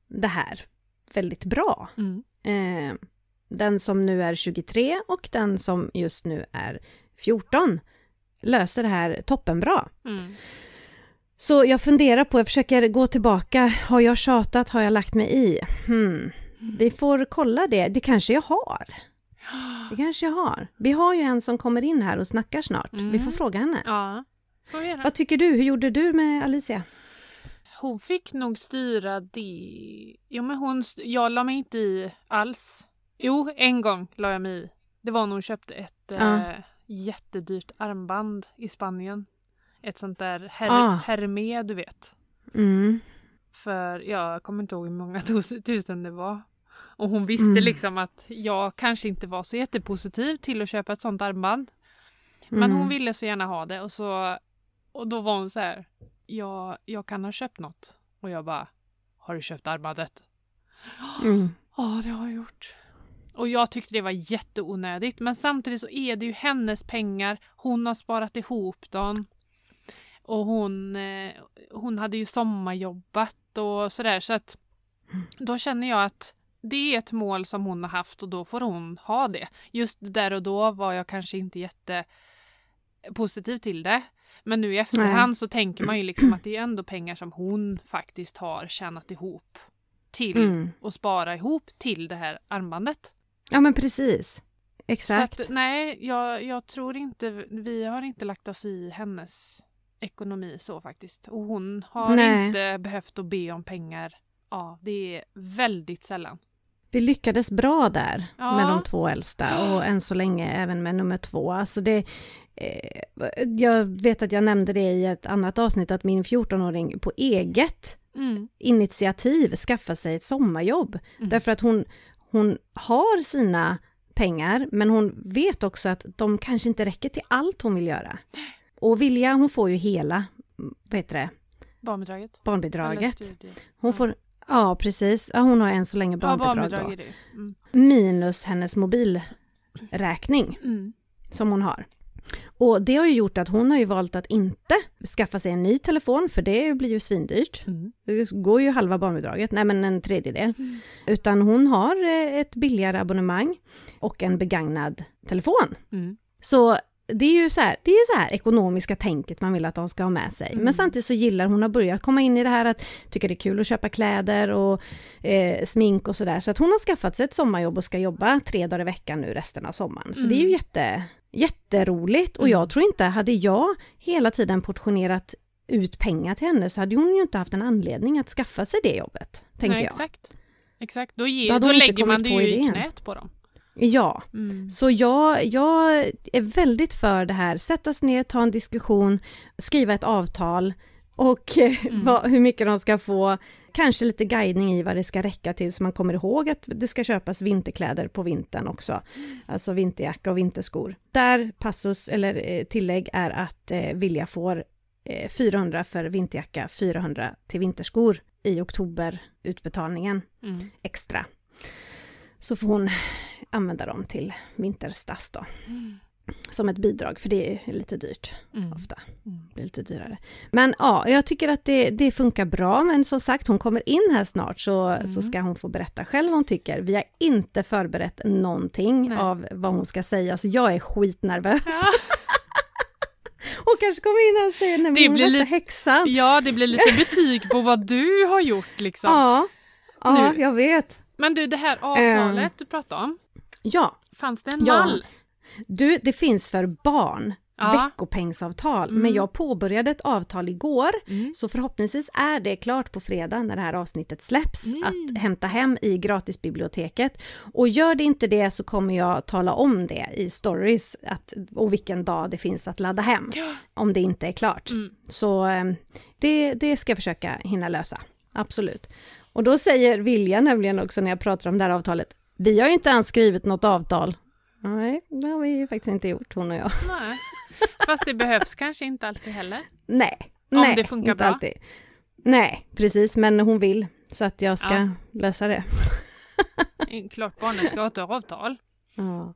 Speaker 1: det här väldigt bra.
Speaker 2: Mm.
Speaker 1: Eh, den som nu är 23 och den som just nu är 14 löser det här toppenbra.
Speaker 2: Mm.
Speaker 1: Så jag funderar på, jag försöker gå tillbaka, har jag tjatat, har jag lagt mig i? Hmm. Vi får kolla det, det kanske jag har. Det kanske jag har. Vi har ju en som kommer in här och snackar snart.
Speaker 2: Mm.
Speaker 1: Vi får fråga henne.
Speaker 2: Ja, får.
Speaker 1: Vad tycker du? Hur gjorde du med Alicia?
Speaker 2: Hon fick nog styra det. Jo, men hon, jag la mig inte i alls. Jo, en gång la jag mig i. Det var när hon köpte ett
Speaker 1: Ja.
Speaker 2: eh, jättedyrt armband i Spanien. Ett sånt där her-
Speaker 1: Ah.
Speaker 2: Hermé, du vet.
Speaker 1: Mm.
Speaker 2: För jag kommer inte ihåg hur många tus- tusen det var. Och hon visste
Speaker 1: Mm.
Speaker 2: liksom att jag kanske inte var så jättepositiv till att köpa ett sånt armband. Men
Speaker 1: Mm.
Speaker 2: hon ville så gärna ha det och så och då var hon så här. Jag, jag kan ha köpt något. Och jag bara. Har du köpt armbandet?
Speaker 1: Mm.
Speaker 2: Ja, det har jag gjort. Och jag tyckte det var jätteonödigt. Men samtidigt så är det ju hennes pengar. Hon har sparat ihop dem. Och hon, eh, hon hade ju sommarjobbat och sådär. Så att då känner jag att det är ett mål som hon har haft och då får hon ha det. Just där och då var jag kanske inte jätte positiv till det. Men nu i efterhand så tänker man ju liksom att det är ändå pengar som hon faktiskt har tjänat ihop till
Speaker 1: Mm.
Speaker 2: och spara ihop till det här armbandet.
Speaker 1: Ja men precis. Exakt.
Speaker 2: Att, nej, jag, jag tror inte, vi har inte lagt oss i hennes ekonomi så faktiskt. Och hon har
Speaker 1: Nej.
Speaker 2: inte behövt att be om pengar. Ja, det är väldigt sällan.
Speaker 1: Vi lyckades bra där
Speaker 2: Ja.
Speaker 1: med de två äldsta och än så länge även med nummer två. Alltså det, eh, jag vet att jag nämnde det i ett annat avsnitt att min 14-åring på eget
Speaker 2: Mm.
Speaker 1: initiativ skaffa sig ett sommarjobb.
Speaker 2: Mm.
Speaker 1: Därför att hon, hon har sina pengar men hon vet också att de kanske inte räcker till allt hon vill göra. Och Vilja hon får ju hela, vad heter det,
Speaker 2: Barnbidraget.
Speaker 1: Barnbidraget. Hon får, ja precis, ja, hon har än så länge
Speaker 2: Ja,
Speaker 1: barnbidrag,
Speaker 2: barnbidrag
Speaker 1: då.
Speaker 2: det. Mm.
Speaker 1: Minus hennes mobilräkning
Speaker 2: Mm.
Speaker 1: som hon har. Och det har ju gjort att hon har ju valt att inte skaffa sig en ny telefon för det blir ju svindyrt.
Speaker 2: Mm.
Speaker 1: Det går ju halva barnbidraget, nej men en tredjedel.
Speaker 2: Mm.
Speaker 1: Utan hon har eh, ett billigare abonnemang och en begagnad telefon.
Speaker 2: Mm.
Speaker 1: Så det är ju så här, det är så här ekonomiska tänket man vill att de ska ha med sig.
Speaker 2: Mm.
Speaker 1: Men samtidigt så gillar hon att börja komma in i det här att tycka det är kul att köpa kläder och eh, smink och sådär. Så att hon har skaffat sig ett sommarjobb och ska jobba tre dagar i veckan nu resten av sommaren. Så det är ju
Speaker 2: Mm.
Speaker 1: jätte, jätteroligt och
Speaker 2: Mm.
Speaker 1: jag tror inte, hade jag hela tiden portionerat ut pengar till henne så hade hon ju inte haft en anledning att skaffa sig det jobbet, tänker
Speaker 2: Nej,
Speaker 1: jag.
Speaker 2: Exakt. Exakt. Då,
Speaker 1: Då
Speaker 2: ger, då,
Speaker 1: inte
Speaker 2: lägger man det ju i knät på dem.
Speaker 1: Ja,
Speaker 2: Mm.
Speaker 1: så jag, jag är väldigt för det här, sätta sig ner, ta en diskussion, skriva ett avtal och eh,
Speaker 2: Mm.
Speaker 1: vad, hur mycket de ska få, kanske lite guidning i vad det ska räcka till så man kommer ihåg att det ska köpas vinterkläder på vintern också, alltså vinterjacka och vinterskor. Där passus eller eh, tillägg är att eh, Vilja får eh, 400 för vinterjacka, 400 till vinterskor i oktoberutbetalningen
Speaker 2: Mm.
Speaker 1: extra. Så får hon använda dem till vinterstass då.
Speaker 2: Mm.
Speaker 1: som ett bidrag, för det är lite dyrt
Speaker 2: Mm.
Speaker 1: ofta.
Speaker 2: Mm.
Speaker 1: Det blir lite dyrare. Men ja, jag tycker att det, det funkar bra, men som sagt, hon kommer in här snart så,
Speaker 2: Mm.
Speaker 1: så ska hon få berätta själv vad hon tycker. Vi har inte förberett någonting
Speaker 2: Nej.
Speaker 1: av vad hon ska säga, så jag är skitnervös.
Speaker 2: Ja.
Speaker 1: Hon kanske kommer in här och säger, nej men
Speaker 2: Det
Speaker 1: hon är
Speaker 2: blir
Speaker 1: värsta häxan.
Speaker 2: ja, det blir lite betyg på vad du har gjort liksom.
Speaker 1: Ja, ja
Speaker 2: Nu.
Speaker 1: jag vet.
Speaker 2: Men du, det här avtalet du pratade om,
Speaker 1: Ja,
Speaker 2: fanns det en
Speaker 1: Ja.
Speaker 2: mall?
Speaker 1: du, det finns för barn,
Speaker 2: Ja.
Speaker 1: veckopengsavtal,
Speaker 2: Mm.
Speaker 1: men jag påbörjade ett avtal igår,
Speaker 2: Mm.
Speaker 1: så förhoppningsvis är det klart på fredag när det här avsnittet släpps,
Speaker 2: Mm.
Speaker 1: att hämta hem i gratisbiblioteket. Och gör det inte det så kommer jag tala om det i stories, att, och vilken dag det finns att ladda hem,
Speaker 2: Ja.
Speaker 1: om det inte är klart.
Speaker 2: Mm.
Speaker 1: Så eh, det, det ska jag försöka hinna lösa, absolut. Och då säger Vilja nämligen också när jag pratar om det här avtalet, vi har ju inte ens skrivit något avtal. Nej, det har vi ju faktiskt inte gjort, hon och jag.
Speaker 2: Nej. Fast det behövs kanske inte alltid heller.
Speaker 1: Nej,
Speaker 2: Om
Speaker 1: nej,
Speaker 2: det funkar
Speaker 1: inte
Speaker 2: bra.
Speaker 1: alltid. Nej, precis, men hon vill, så att jag ska
Speaker 2: Ja.
Speaker 1: lösa det.
Speaker 2: Klart barnen ska ha ett avtal.
Speaker 1: Ja.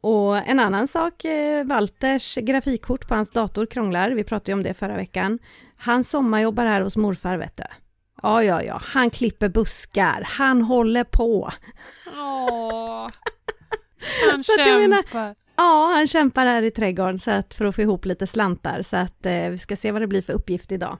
Speaker 1: Och en annan sak, eh, Walters grafikkort på hans dator krånglar, vi pratade ju om det förra veckan. Han sommarjobbar här hos morfar, vet du. Ja, ja, ja, han klipper buskar, han håller på.
Speaker 2: Åh. Han kämpar.
Speaker 1: Ja, han kämpar här i trädgården så att, för att få ihop lite slantar, så att eh, vi ska se vad det blir för uppgift idag.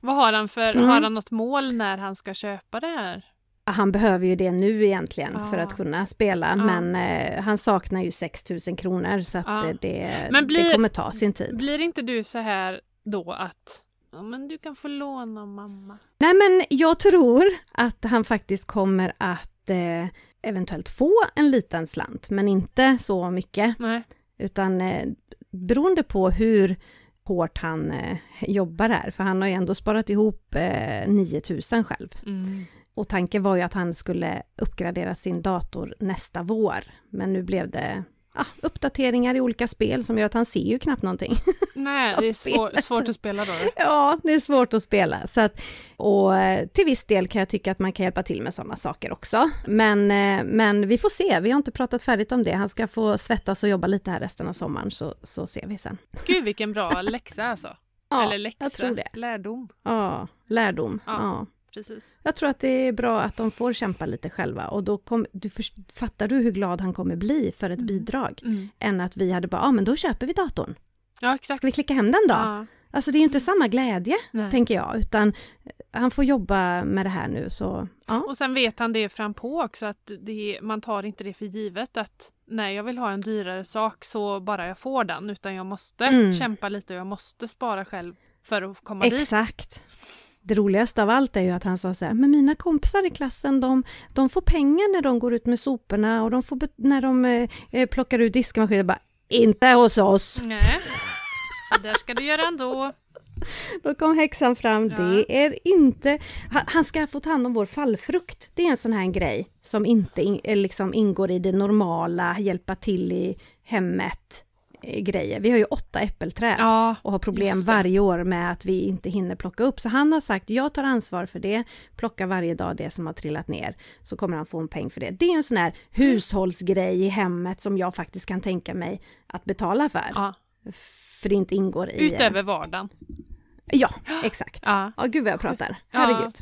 Speaker 2: Vad har han för,
Speaker 1: Mm.
Speaker 2: har han något mål när han ska köpa det här?
Speaker 1: Han behöver ju det nu egentligen för
Speaker 2: Ja.
Speaker 1: att kunna spela,
Speaker 2: Ja.
Speaker 1: men eh, han saknar ju 6 000 kronor så att
Speaker 2: Ja.
Speaker 1: eh, det,
Speaker 2: blir-
Speaker 1: det kommer ta sin tid.
Speaker 2: Blir inte du så här då att men du kan få låna mamma?
Speaker 1: Nej men jag tror att han faktiskt kommer att eh, eventuellt få en liten slant, men inte så mycket,
Speaker 2: Nej.
Speaker 1: utan eh, beroende på hur hårt han eh, jobbar här, för han har ju ändå sparat ihop eh, 9000 själv.
Speaker 2: Mm.
Speaker 1: Och tanken var ju att han skulle uppgradera sin dator nästa vår, men nu blev det ah, uppdateringar i olika spel som gör att han ser ju knappt någonting.
Speaker 2: Nej, det är svår, svårt att spela då.
Speaker 1: Ja, det är svårt att spela. Så att, och eh, till viss del kan jag tycka att man kan hjälpa till med sådana saker också. Men, eh, men vi får se, vi har inte pratat färdigt om det. Han ska få svettas och jobba lite här resten av sommaren, så, så ser vi sen.
Speaker 2: Gud vilken bra läxa alltså.
Speaker 1: Ja,
Speaker 2: Eller läxa, lärdom.
Speaker 1: Ja, lärdom.
Speaker 2: Ja.
Speaker 1: Ja.
Speaker 2: Precis.
Speaker 1: Jag tror att det är bra att de får kämpa lite själva och då kom, du först, fattar du hur glad han kommer bli för ett
Speaker 2: Mm.
Speaker 1: bidrag?
Speaker 2: Mm.
Speaker 1: Än att vi hade bara, ja ah, men då köper vi datorn.
Speaker 2: Ja, exakt.
Speaker 1: Ska vi klicka hem den då?
Speaker 2: Ja.
Speaker 1: Alltså det är ju inte samma glädje,
Speaker 2: Nej.
Speaker 1: tänker jag, utan han får jobba med det här nu så, ja.
Speaker 2: Och sen vet han det fram på också att det, man tar inte det för givet att när jag vill ha en dyrare sak så bara jag får den utan jag måste
Speaker 1: Mm.
Speaker 2: kämpa lite och jag måste spara själv för att komma dit.
Speaker 1: Exakt. Det roligaste av allt är ju att han sa så här, men mina kompisar i klassen de, de får pengar när de går ut med soporna och de får när de eh, eh, plockar ut diskmaskinen. Bara, inte hos oss!
Speaker 2: Nej, det ska du göra ändå.
Speaker 1: Då kom häxan fram,
Speaker 2: Ja.
Speaker 1: det är inte... Han, ska få ta hand om vår fallfrukt. Det är en sån här grej som inte in, eh, liksom ingår i det normala, hjälpa till i hemmet grejer. Vi har ju åtta äppelträd.
Speaker 2: Ja,
Speaker 1: och har problem varje år med att vi inte hinner plocka upp. Så han har sagt, jag tar ansvar för det, plocka varje dag det som har trillat ner, så kommer han få en peng för det. Det är en sån här hushållsgrej i hemmet som jag faktiskt kan tänka mig att betala för.
Speaker 2: ja.
Speaker 1: För det inte ingår i...
Speaker 2: utöver vardagen.
Speaker 1: Ja, exakt. Ja,
Speaker 2: Ja,
Speaker 1: gud vad jag pratar.
Speaker 2: Ja.
Speaker 1: Herregud.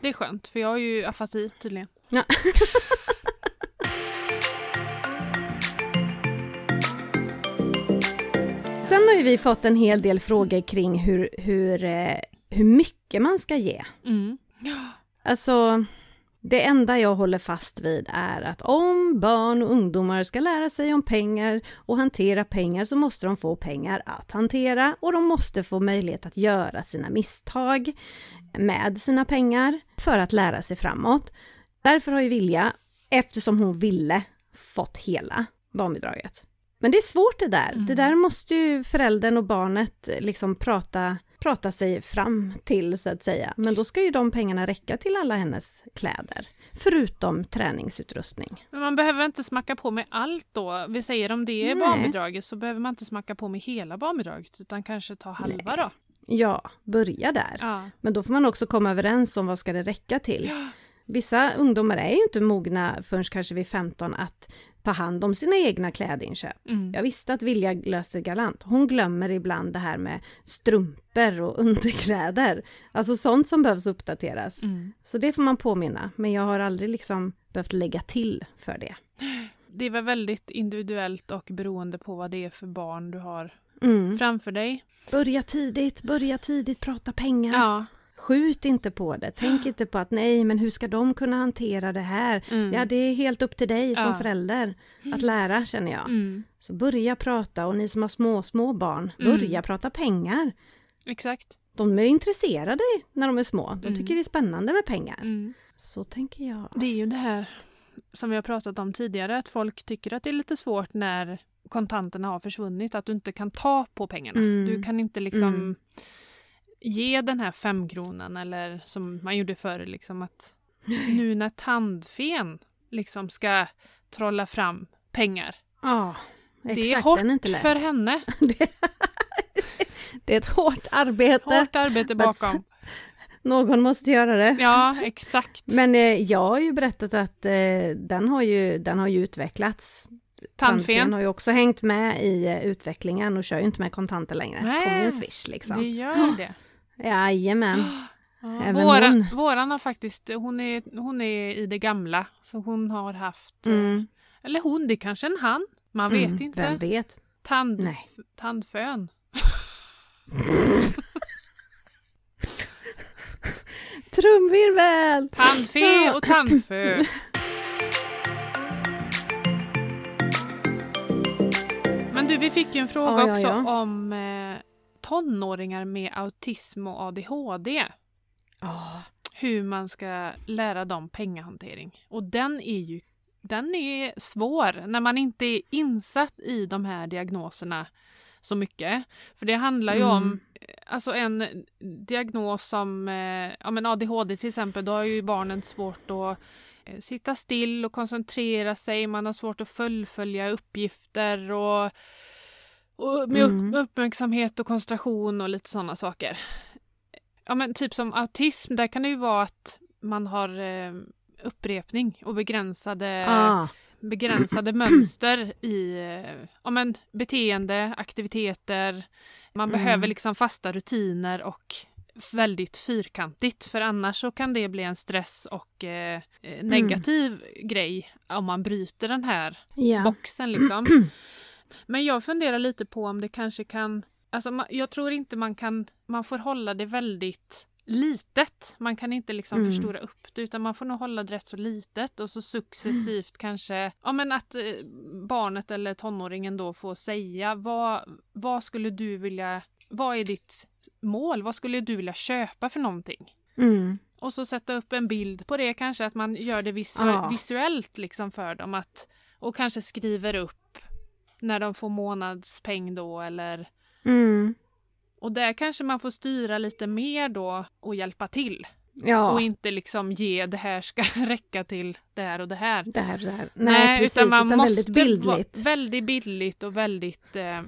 Speaker 2: det är skönt för jag har ju afasi tydligen.
Speaker 1: Ja. Sen har ju vi fått en hel del frågor kring hur, hur, eh, hur mycket man ska ge.
Speaker 2: Mm.
Speaker 1: Alltså, det enda jag håller fast vid är att om barn och ungdomar ska lära sig om pengar och hantera pengar så måste de få pengar att hantera och de måste få möjlighet att göra sina misstag med sina pengar för att lära sig framåt. Därför har ju Vilja, eftersom hon ville, fått hela barnbidraget. Men det är svårt det där.
Speaker 2: Mm.
Speaker 1: Det där måste ju föräldern och barnet liksom prata, prata sig fram till så att säga. Men då ska ju de pengarna räcka till alla hennes kläder. Förutom träningsutrustning.
Speaker 2: Men man behöver inte smacka på med allt då. Vi säger om det är
Speaker 1: Nej.
Speaker 2: barnbidraget så behöver man inte smacka på med hela barnbidraget utan kanske ta halva då.
Speaker 1: Ja, börja där.
Speaker 2: Ja.
Speaker 1: Men då får man också komma överens om vad ska det räcka till.
Speaker 2: Ja.
Speaker 1: Vissa ungdomar är ju inte mogna förrän kanske vid 15 att ta hand om sina egna klädinköp.
Speaker 2: Mm.
Speaker 1: Jag visste att Vilja löste galant. Hon glömmer ibland det här med strumpor och underkläder. Alltså sånt som behövs uppdateras.
Speaker 2: Mm.
Speaker 1: Så det får man påminna, men jag har aldrig liksom behövt lägga till för det.
Speaker 2: Det väl väldigt individuellt och beroende på vad det är för barn du har
Speaker 1: Mm.
Speaker 2: framför dig.
Speaker 1: Börja tidigt, börja tidigt prata pengar.
Speaker 2: Ja.
Speaker 1: Skjut inte på det, tänk inte på att nej, men hur ska de kunna hantera det här?
Speaker 2: Mm.
Speaker 1: Ja, det är helt upp till dig som
Speaker 2: Ja.
Speaker 1: förälder att lära, känner jag.
Speaker 2: Mm.
Speaker 1: Så börja prata och ni som har små, små barn,
Speaker 2: Mm.
Speaker 1: börja prata pengar.
Speaker 2: Exakt.
Speaker 1: De är intresserade när de är små, de tycker det är spännande med pengar.
Speaker 2: Mm.
Speaker 1: Så tänker jag.
Speaker 2: Det är ju det här som vi har pratat om tidigare, att folk tycker att det är lite svårt när kontanterna har försvunnit, att du inte kan ta på pengarna.
Speaker 1: Mm.
Speaker 2: Du kan inte liksom
Speaker 1: Mm.
Speaker 2: Ge den här femkronan eller som man gjorde förr, liksom att nu när tandfen liksom ska trolla fram pengar.
Speaker 1: Ja, exakt,
Speaker 2: det är hårt
Speaker 1: är
Speaker 2: för henne.
Speaker 1: Det är ett hårt arbete,
Speaker 2: Hårt arbete bakom.
Speaker 1: någon måste göra det.
Speaker 2: Ja, exakt.
Speaker 1: Men eh, jag har ju berättat att eh, den, har ju, den har ju utvecklats.
Speaker 2: Tandfen.
Speaker 1: har ju också hängt med i eh, utvecklingen och kör ju inte med kontanter längre.
Speaker 2: Nej,
Speaker 1: kommer ju en swish liksom.
Speaker 2: Det gör det.
Speaker 1: Jajamän.
Speaker 2: Ja, våran,
Speaker 1: hon.
Speaker 2: våran har faktiskt, hon är, hon är i det gamla. Så hon har haft, eh,
Speaker 1: Mm.
Speaker 2: eller hon, det är kanske en han. Man vet
Speaker 1: Mm,
Speaker 2: inte.
Speaker 1: Vem vet?
Speaker 2: Tand,
Speaker 1: Nej.
Speaker 2: Tandfön.
Speaker 1: Trumvirvel!
Speaker 2: Tandfe och tandfö. Men du, vi fick ju en fråga
Speaker 1: Ja, ja,
Speaker 2: också
Speaker 1: ja.
Speaker 2: om eh, tonåringar med autism och ADHD.
Speaker 1: Ja,
Speaker 2: Hur man ska lära dem pengahantering. Och den är ju den är svår när man inte är insatt i de här diagnoserna så mycket. För det handlar ju
Speaker 1: Mm.
Speaker 2: om alltså en diagnos som eh, ja, men ADHD till exempel. Då har ju barnen svårt att eh, sitta still och koncentrera sig. Man har svårt att fullfölja uppgifter och, och med
Speaker 1: Mm.
Speaker 2: upp, uppmärksamhet och koncentration och lite sådana saker. Ja men typ som autism, där kan det ju vara att man har eh, upprepning och begränsade
Speaker 1: ah,
Speaker 2: begränsade mönster i eh, ja, men, beteende, aktiviteter. Man
Speaker 1: Mm.
Speaker 2: behöver liksom fasta rutiner och väldigt fyrkantigt för annars så kan det bli en stress och eh, eh, negativ grej om man bryter den här
Speaker 1: ja.
Speaker 2: boxen liksom. Men jag funderar lite på om det kanske kan, alltså jag tror inte man kan, man får hålla det väldigt litet. Man kan inte liksom
Speaker 1: Mm.
Speaker 2: förstora upp det utan man får nog hålla det rätt så litet och så successivt kanske, ja men att eh, barnet eller tonåringen då får säga vad, vad skulle du vilja, vad är ditt mål? Vad skulle du vilja köpa för någonting?
Speaker 1: Mm.
Speaker 2: Och så sätta upp en bild på det kanske, att man gör det visu-
Speaker 1: Ja.
Speaker 2: visuellt liksom för dem. Att, och kanske skriver upp när de får månadspeng då eller...
Speaker 1: Mm.
Speaker 2: Och där kanske man får styra lite mer då och hjälpa till.
Speaker 1: Ja,
Speaker 2: Och inte liksom ge det här ska räcka till det här och det här.
Speaker 1: det här, det här. Nej, precis, utan, väldigt
Speaker 2: vara
Speaker 1: bildligt.
Speaker 2: väldigt bildligt och väldigt eh,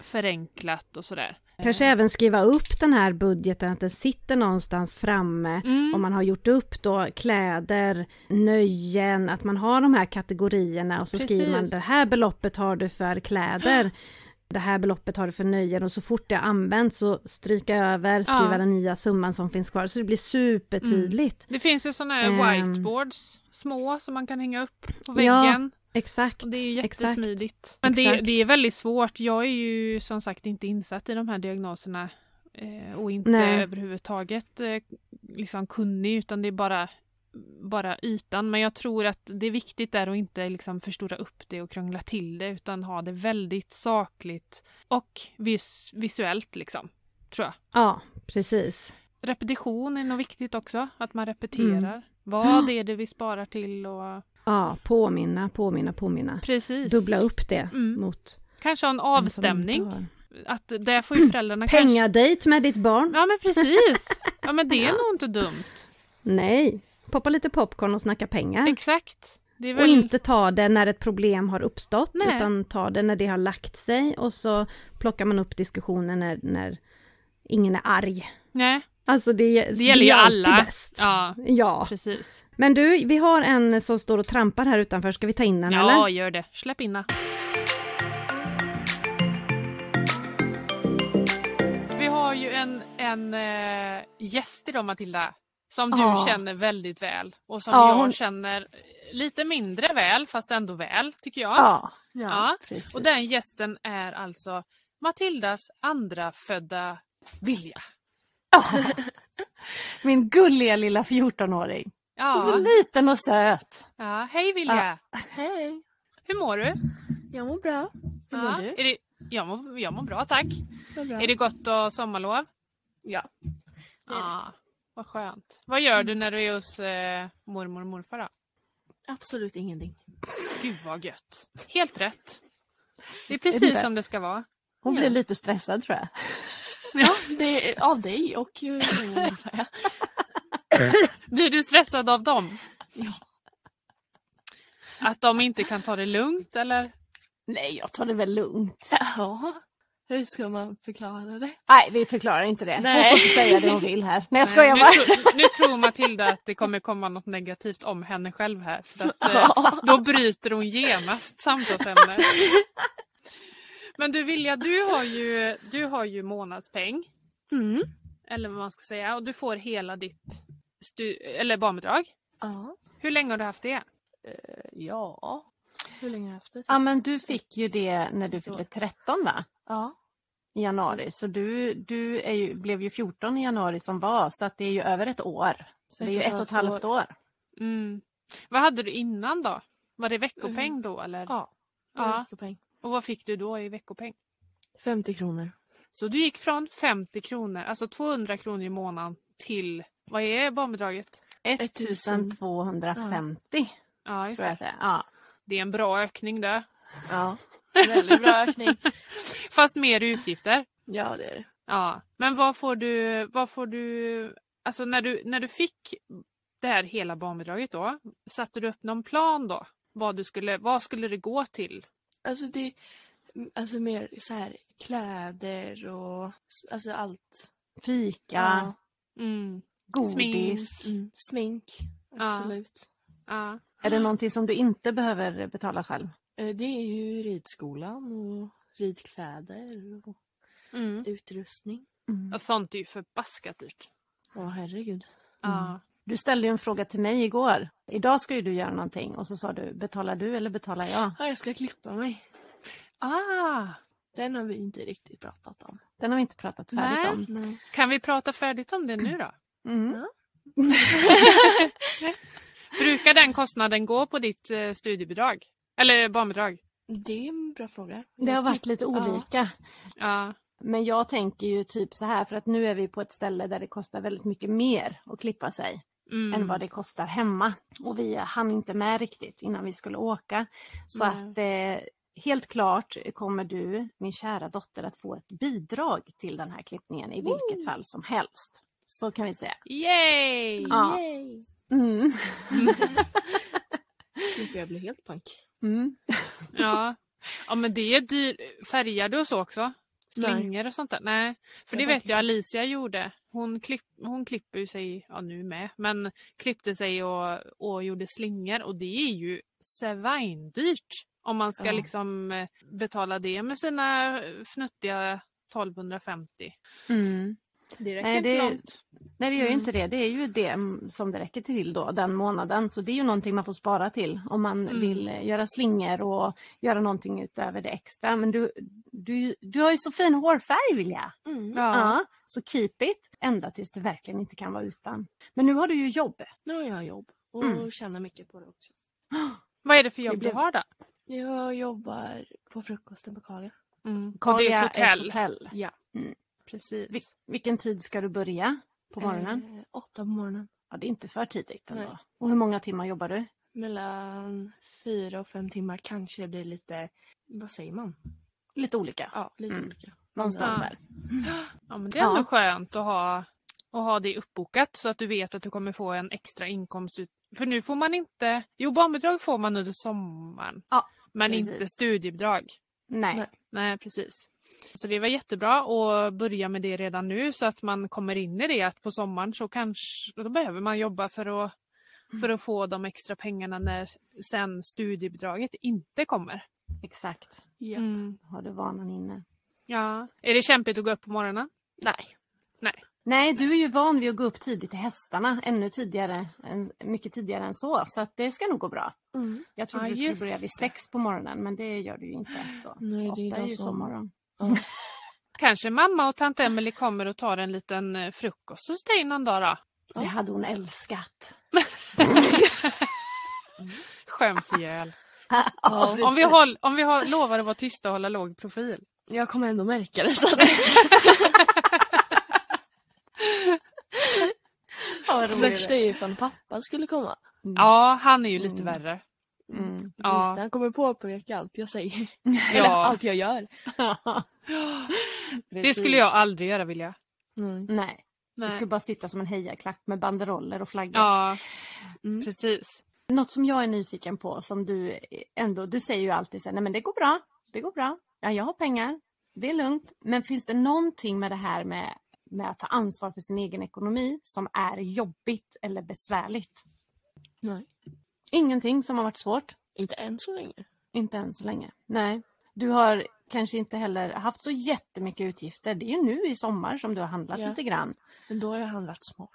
Speaker 2: förenklat och sådär.
Speaker 1: Kanske även skriva upp den här budgeten, att den sitter någonstans framme.
Speaker 2: Mm.
Speaker 1: Om man har gjort upp då kläder, nöjen, att man har de här kategorierna och så skriver man
Speaker 2: Precis.
Speaker 1: det här beloppet har du för kläder. Det här beloppet har du för nöjen och så fort det används så stryka över, skriva
Speaker 2: Ja.
Speaker 1: den nya summan som finns kvar så det blir supertydligt.
Speaker 2: Det finns ju sådana här
Speaker 1: Ehm.
Speaker 2: whiteboards, små, som man kan hänga upp på väggen.
Speaker 1: Exakt.
Speaker 2: Och det är ju
Speaker 1: exakt.
Speaker 2: jättesmidigt. Men det,
Speaker 1: Exakt.
Speaker 2: det är väldigt svårt. Jag är ju som sagt inte insatt i de här diagnoserna eh, och inte
Speaker 1: Nej.
Speaker 2: överhuvudtaget eh, liksom kunnig utan det är bara, bara ytan. Men jag tror att det är viktigt där att inte liksom förstora upp det och krångla till det utan ha det väldigt sakligt och vis, visuellt liksom, tror jag.
Speaker 1: Ja, precis.
Speaker 2: Repetition är nog viktigt också, att man repeterar.
Speaker 1: Mm.
Speaker 2: Vad är det vi sparar till och
Speaker 1: Ja, påminna, påminna, påminna.
Speaker 2: precis.
Speaker 1: Dubbla upp det
Speaker 2: Mm.
Speaker 1: mot
Speaker 2: Kanske ha en avstämning. Att där får ju föräldrarna kanske...
Speaker 1: Pengadejt med ditt barn?
Speaker 2: Ja men precis. Ja men det är nog inte dumt.
Speaker 1: Nej, poppa lite popcorn och snacka pengar.
Speaker 2: Exakt. Det är
Speaker 1: Och
Speaker 2: väl...
Speaker 1: inte ta det när ett problem har uppstått,
Speaker 2: Nej.
Speaker 1: utan ta det när det har lagt sig och så plockar man upp diskussionen när, när ingen är arg.
Speaker 2: Nej,
Speaker 3: Alltså det,
Speaker 2: Det gäller ju
Speaker 3: är alltid
Speaker 2: alla.
Speaker 3: bäst.
Speaker 2: Ja,
Speaker 3: Ja.
Speaker 2: precis.
Speaker 3: Men du, vi har en som står och trampar här utanför. Ska vi ta in den
Speaker 2: Ja,
Speaker 3: eller?
Speaker 2: gör det. Släpp in den. Vi har ju en, en äh, gäst idag Matilda. Som du
Speaker 3: Ja.
Speaker 2: känner väldigt väl. Och som
Speaker 3: Ja,
Speaker 2: jag
Speaker 3: hon-
Speaker 2: känner lite mindre väl, fast ändå väl, tycker jag.
Speaker 3: Ja.
Speaker 2: Ja. Och den gästen är alltså Matildas andra födda Vilja.
Speaker 1: Ja. Min gulliga lilla 14-åring. Så
Speaker 2: Ja,
Speaker 1: liten och söt.
Speaker 2: ja. hej Vilja!
Speaker 4: Hej,
Speaker 2: Hur mår du?
Speaker 4: jag mår bra. Hur mår
Speaker 2: Ja,
Speaker 4: du?
Speaker 2: Är det, jag, mår, jag mår bra tack.
Speaker 4: Bra.
Speaker 2: Är det gott och sommarlov?
Speaker 4: Ja. Det är det.
Speaker 2: Ja, vad skönt. Vad gör du när du är hos eh, mormor och morfar då?
Speaker 4: Absolut ingenting.
Speaker 2: Gud vad gött. Helt rätt. Det är
Speaker 1: Är
Speaker 2: precis
Speaker 1: det?
Speaker 2: som det ska vara.
Speaker 1: Hon
Speaker 4: Ja.
Speaker 1: blir lite stressad tror jag.
Speaker 4: Ja, det är av dig och eh.
Speaker 2: Blir du stressad av dem?
Speaker 4: Ja.
Speaker 2: Att de inte kan ta det lugnt eller?
Speaker 1: Nej, jag tar det väl lugnt.
Speaker 4: Ja, hur ska man förklara det?
Speaker 1: Nej, vi förklarar inte det. Hon
Speaker 4: Nej.
Speaker 1: får inte säga det hon vill här. Nej, jag skojar
Speaker 2: nu,
Speaker 1: bara.
Speaker 2: tro, nu tror Matilda att det kommer komma något negativt om henne själv här. Så att, eh, då bryter hon genast samtalsämnet. Men du Vilja, du har ju, du har ju månadspeng.
Speaker 4: Mm.
Speaker 2: Eller vad man ska säga. Och du får hela ditt stu- eller barnbidrag.
Speaker 4: Ja.
Speaker 2: Hur länge har du haft det?
Speaker 4: Eh, Ja. Hur länge har jag haft det?
Speaker 1: Ja, men du fick ju det när du fyllde 13 va?
Speaker 4: Ja.
Speaker 1: I januari. Så du, du är ju, blev ju 14 i januari som var, så att det är ju över ett år. Så det är ju ett och ett halvt år.
Speaker 2: Mm. Vad hade du innan då? Var det veckopeng då eller?
Speaker 4: Ja.
Speaker 2: Ja.
Speaker 4: Veckopeng.
Speaker 2: Och vad fick du då i veckopeng?
Speaker 4: 50 kronor.
Speaker 2: Så du gick från 50 kronor, alltså 200 kronor i månaden till, vad är barnbidraget?
Speaker 1: 1250
Speaker 2: Ja, just det.
Speaker 1: det är. Ja.
Speaker 2: Det är en bra ökning där.
Speaker 4: Ja. Väldigt bra ökning.
Speaker 2: Fast mer utgifter.
Speaker 4: Ja, det är det.
Speaker 2: Ja. Men vad får du, vad får du, alltså när du, när du fick det här hela barnbidraget då, satte du upp någon plan då? Vad, du skulle, vad skulle det gå till?
Speaker 4: Alltså det Alltså mer så här kläder och alltså allt.
Speaker 1: Fika,
Speaker 4: Ja.
Speaker 2: Mm.
Speaker 1: godis.
Speaker 4: Mm. Smink. Absolut.
Speaker 2: Ja.
Speaker 1: Är det någonting som du inte behöver betala själv?
Speaker 4: Eh, Det är ju ridskolan och ridkläder och
Speaker 2: Mm.
Speaker 4: utrustning.
Speaker 2: Och sånt är ju förbaskat dyrt.
Speaker 4: Ja, herregud.
Speaker 2: Ja.
Speaker 1: Du ställde ju en fråga till mig igår. Idag ska ju du göra någonting och så sa du, betalar du eller betalar jag?
Speaker 4: Ja, jag ska klippa mig.
Speaker 2: Ah,
Speaker 4: Den har vi inte riktigt pratat om.
Speaker 1: Den har vi inte pratat färdigt
Speaker 2: Nej.
Speaker 1: om.
Speaker 4: Nej.
Speaker 2: kan vi prata färdigt om det nu då?
Speaker 1: Mm.
Speaker 2: Brukar den kostnaden gå på ditt eh, studiebidrag? Eller barnbidrag?
Speaker 4: Det är en bra fråga.
Speaker 1: Det har varit lite
Speaker 4: Ja.
Speaker 1: olika.
Speaker 2: Ja.
Speaker 1: Men jag tänker ju typ så här för att nu är vi på ett ställe där det kostar väldigt mycket mer att klippa sig
Speaker 2: Mm.
Speaker 1: än vad det kostar hemma. Och vi hann inte med riktigt innan vi skulle åka. Så
Speaker 2: Nej.
Speaker 1: att eh, helt klart kommer du, min kära dotter, att få ett bidrag till den här klippningen i vilket fall som helst. Så kan vi säga.
Speaker 2: Yay!
Speaker 1: Ja.
Speaker 4: Yay!
Speaker 1: Mm.
Speaker 4: Slipper jag bli helt pank.
Speaker 1: Mm.
Speaker 2: Ja. ja, men det är dyrt. Färgar du och så också?
Speaker 4: Nej.
Speaker 2: Slingor och sånt där? Nej, för det
Speaker 4: har
Speaker 2: vet jag Alicia gjorde. Hon, klipp, hon klipper sig, ja nu med, men klippte sig och, och gjorde slingor och det är ju svindyrt. Om man ska
Speaker 4: Ja.
Speaker 2: liksom eh, betala det med sina fnuttiga 1250.
Speaker 1: Mm.
Speaker 2: Det räcker
Speaker 1: Nej,
Speaker 2: inte
Speaker 1: det-
Speaker 2: långt.
Speaker 1: Nej det gör ju
Speaker 4: Mm.
Speaker 1: inte det. Det är ju det mm, som det räcker till då den månaden. Så det är ju någonting man får spara till om man
Speaker 2: Mm.
Speaker 1: vill eh, göra slingor och göra någonting utöver det extra. Men du, du, du har ju så fin hårfärg Vilja.
Speaker 4: Mm.
Speaker 2: Ja.
Speaker 1: Ja. Så keep it ända tills du verkligen inte kan vara utan. Men nu har du ju jobb.
Speaker 4: Nu har jag jobb och
Speaker 1: Mm.
Speaker 4: tjänar mycket på det också.
Speaker 2: Vad är det för jobb du har då?
Speaker 4: Jag jobbar på frukosten på Kalia.
Speaker 2: Mm. Och det är ett hotell.
Speaker 1: hotell.
Speaker 4: Ja.
Speaker 2: Precis.
Speaker 1: Vil- vilken tid ska du börja på morgonen?
Speaker 4: Eh, åtta på morgonen.
Speaker 1: Ja, det är inte för tidigt ändå.
Speaker 4: Nej.
Speaker 1: Och hur många timmar jobbar du?
Speaker 4: Mellan fyra och fem timmar kanske det blir lite, vad säger man?
Speaker 1: Lite olika.
Speaker 4: Ja, lite
Speaker 1: Mm.
Speaker 4: olika.
Speaker 1: Någonstans
Speaker 2: Ja.
Speaker 1: där.
Speaker 2: Ja, men det är ändå
Speaker 1: Ja.
Speaker 2: skönt att ha, att ha det uppbokat så att du vet att du kommer få en extra inkomst. Ut. För nu får man inte, jo barnbidrag får man under sommaren.
Speaker 1: Ja,
Speaker 2: men
Speaker 1: precis.
Speaker 2: inte studiebidrag.
Speaker 1: Nej.
Speaker 4: Nej.
Speaker 2: Nej precis. Så det var jättebra att börja med det redan nu så att man kommer in i det att på sommaren så kanske då behöver man jobba för att, för att få de extra pengarna när sen studiebidraget inte kommer.
Speaker 1: Exakt.
Speaker 4: Ja.
Speaker 2: Mm.
Speaker 1: Har du vanan inne?
Speaker 2: Ja. Är det kämpigt att gå upp på morgonen?
Speaker 4: Nej.
Speaker 1: Nej, du är ju van vid att gå upp tidigt till hästarna, ännu tidigare, mycket tidigare än så, så att det ska nog gå bra.
Speaker 4: Mm.
Speaker 1: Jag trodde
Speaker 2: Ja,
Speaker 1: du skulle börja vid sex på morgonen, men det gör du ju inte. Då.
Speaker 4: Nej,
Speaker 1: Så
Speaker 4: det är
Speaker 1: ju sovmorgon.
Speaker 2: Kanske mamma och tant Emelie kommer och tar en liten eh, frukost hos dig någon dag då?
Speaker 1: Det hade hon älskat.
Speaker 2: Skäms ihjäl.
Speaker 4: Ja,
Speaker 2: Om vi, håll, om vi har, lovar att vara tysta och hålla låg profil.
Speaker 4: Jag kommer ändå märka det. Så.
Speaker 1: Ja,
Speaker 4: det värsta är ju ifall pappa skulle komma.
Speaker 2: Ja, han är ju lite
Speaker 1: Mm.
Speaker 2: värre.
Speaker 1: Mm.
Speaker 2: Ja.
Speaker 4: Han kommer påpeka allt jag säger. Eller
Speaker 2: Ja,
Speaker 4: allt jag gör.
Speaker 2: det skulle jag aldrig göra vilja.
Speaker 4: Mm.
Speaker 1: Nej, du
Speaker 2: Nej.
Speaker 1: skulle bara sitta som en hejaklack med banderoller och flaggor.
Speaker 2: Ja,
Speaker 4: Mm.
Speaker 2: precis.
Speaker 1: Något som jag är nyfiken på som du ändå, du säger ju alltid så här, nej men det går bra, det går bra, ja jag har pengar, det är lugnt. Men finns det någonting med det här med, med att ta ansvar för sin egen ekonomi som är jobbigt eller besvärligt?
Speaker 4: Nej.
Speaker 1: Ingenting som har varit svårt?
Speaker 4: Inte än så länge.
Speaker 1: Inte än så länge. Nej. Du har kanske inte heller haft så jättemycket utgifter. Det är ju nu i sommar som du har handlat
Speaker 4: Ja.
Speaker 1: lite grann.
Speaker 4: Men då har jag handlat smart.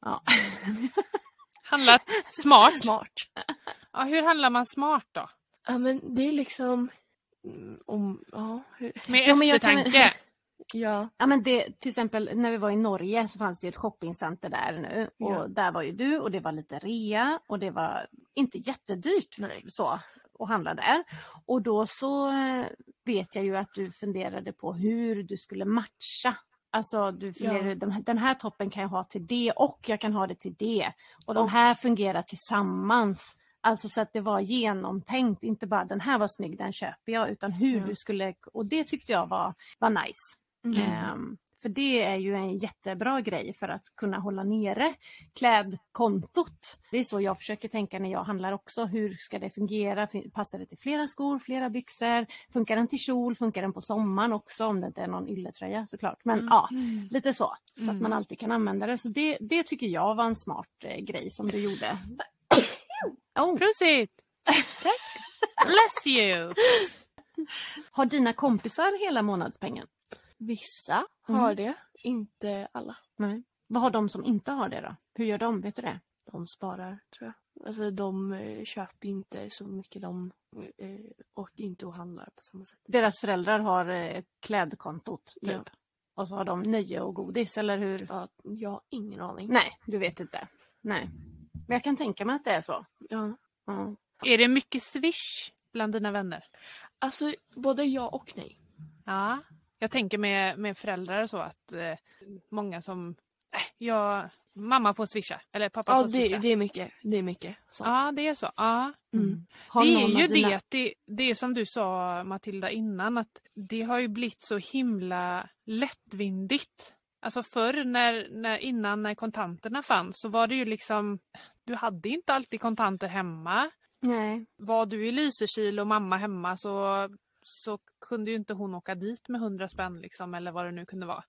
Speaker 1: Ja.
Speaker 2: Handlat smart.
Speaker 4: Smart.
Speaker 2: Ja, hur handlar man smart då?
Speaker 4: Ja men det är liksom... mm, Om... Ja. Hur...
Speaker 2: Med
Speaker 1: Ja, men jag kan-
Speaker 2: eftertanke.
Speaker 4: Ja.
Speaker 1: Ja men det, till exempel när vi var i Norge så fanns det ett shoppingcenter där nu och
Speaker 4: Ja.
Speaker 1: där var ju du och det var lite rea och det var inte jättedyrt
Speaker 4: Nej.
Speaker 1: så att handla där. Och då så eh, vet jag ju att du funderade på hur du skulle matcha. Alltså du funderade,
Speaker 4: Ja.
Speaker 1: "Den- här toppen kan jag ha till det och jag kan ha det till det. Och de
Speaker 4: Och-
Speaker 1: här fungerar tillsammans. Alltså så att det var genomtänkt, inte bara den här var snygg, den köper jag, utan hur
Speaker 4: Ja.
Speaker 1: du skulle, och det tyckte jag var, var nice.
Speaker 4: Mm.
Speaker 1: Ehm, för det är ju en jättebra grej för att kunna hålla nere klädkontot. Det är så jag försöker tänka när jag handlar också. Hur ska det fungera? Passar det till flera skor, flera byxor? Funkar den till kjol? Funkar den på sommaren också om det inte är någon ylletröja såklart. Men
Speaker 4: Mm.
Speaker 1: ja,
Speaker 2: Mm.
Speaker 1: lite så. Så att
Speaker 2: Mm.
Speaker 1: man alltid kan använda det. Så det, det tycker jag var en smart eh, grej som du gjorde. Oh.
Speaker 2: Prosit! Bless you!
Speaker 1: Har dina kompisar hela månadspengen?
Speaker 4: Vissa
Speaker 1: Mm.
Speaker 4: har det, inte alla.
Speaker 1: Nej. Vad har de som inte har det då? Hur gör de? Vet du det?
Speaker 4: De sparar tror jag. Alltså de eh, köper inte så mycket de eh, och inte och handlar på samma sätt.
Speaker 1: Deras föräldrar har eh, klädkontot typ.
Speaker 4: Ja.
Speaker 1: Och så har de nöje och godis eller hur?
Speaker 4: Ja, jag har ingen aning.
Speaker 1: Nej, du vet inte. Nej. Men jag kan tänka mig att det är så.
Speaker 4: Ja.
Speaker 1: Ja.
Speaker 2: Är det mycket swish bland dina vänner?
Speaker 4: Alltså både ja och nej.
Speaker 2: Ja. Jag tänker med, med föräldrar så att eh, många som... Äh, jag, mamma får swisha. Eller pappa
Speaker 4: Ja
Speaker 2: får swisha.
Speaker 4: det, det är mycket. Det är mycket sånt.
Speaker 2: Ja, det är så. Ja.
Speaker 4: Mm.
Speaker 1: Har
Speaker 2: det är ju
Speaker 1: dina-
Speaker 2: det, det, det som du sa Matilda innan, att det har ju blivit så himla lättvindigt. Alltså förr när, när, innan när kontanterna fanns så var det ju liksom, du hade inte alltid kontanter hemma.
Speaker 1: Nej.
Speaker 2: Var du i Lysekil och mamma hemma så, så kunde ju inte hon åka dit med hundra spänn liksom eller vad det nu kunde vara.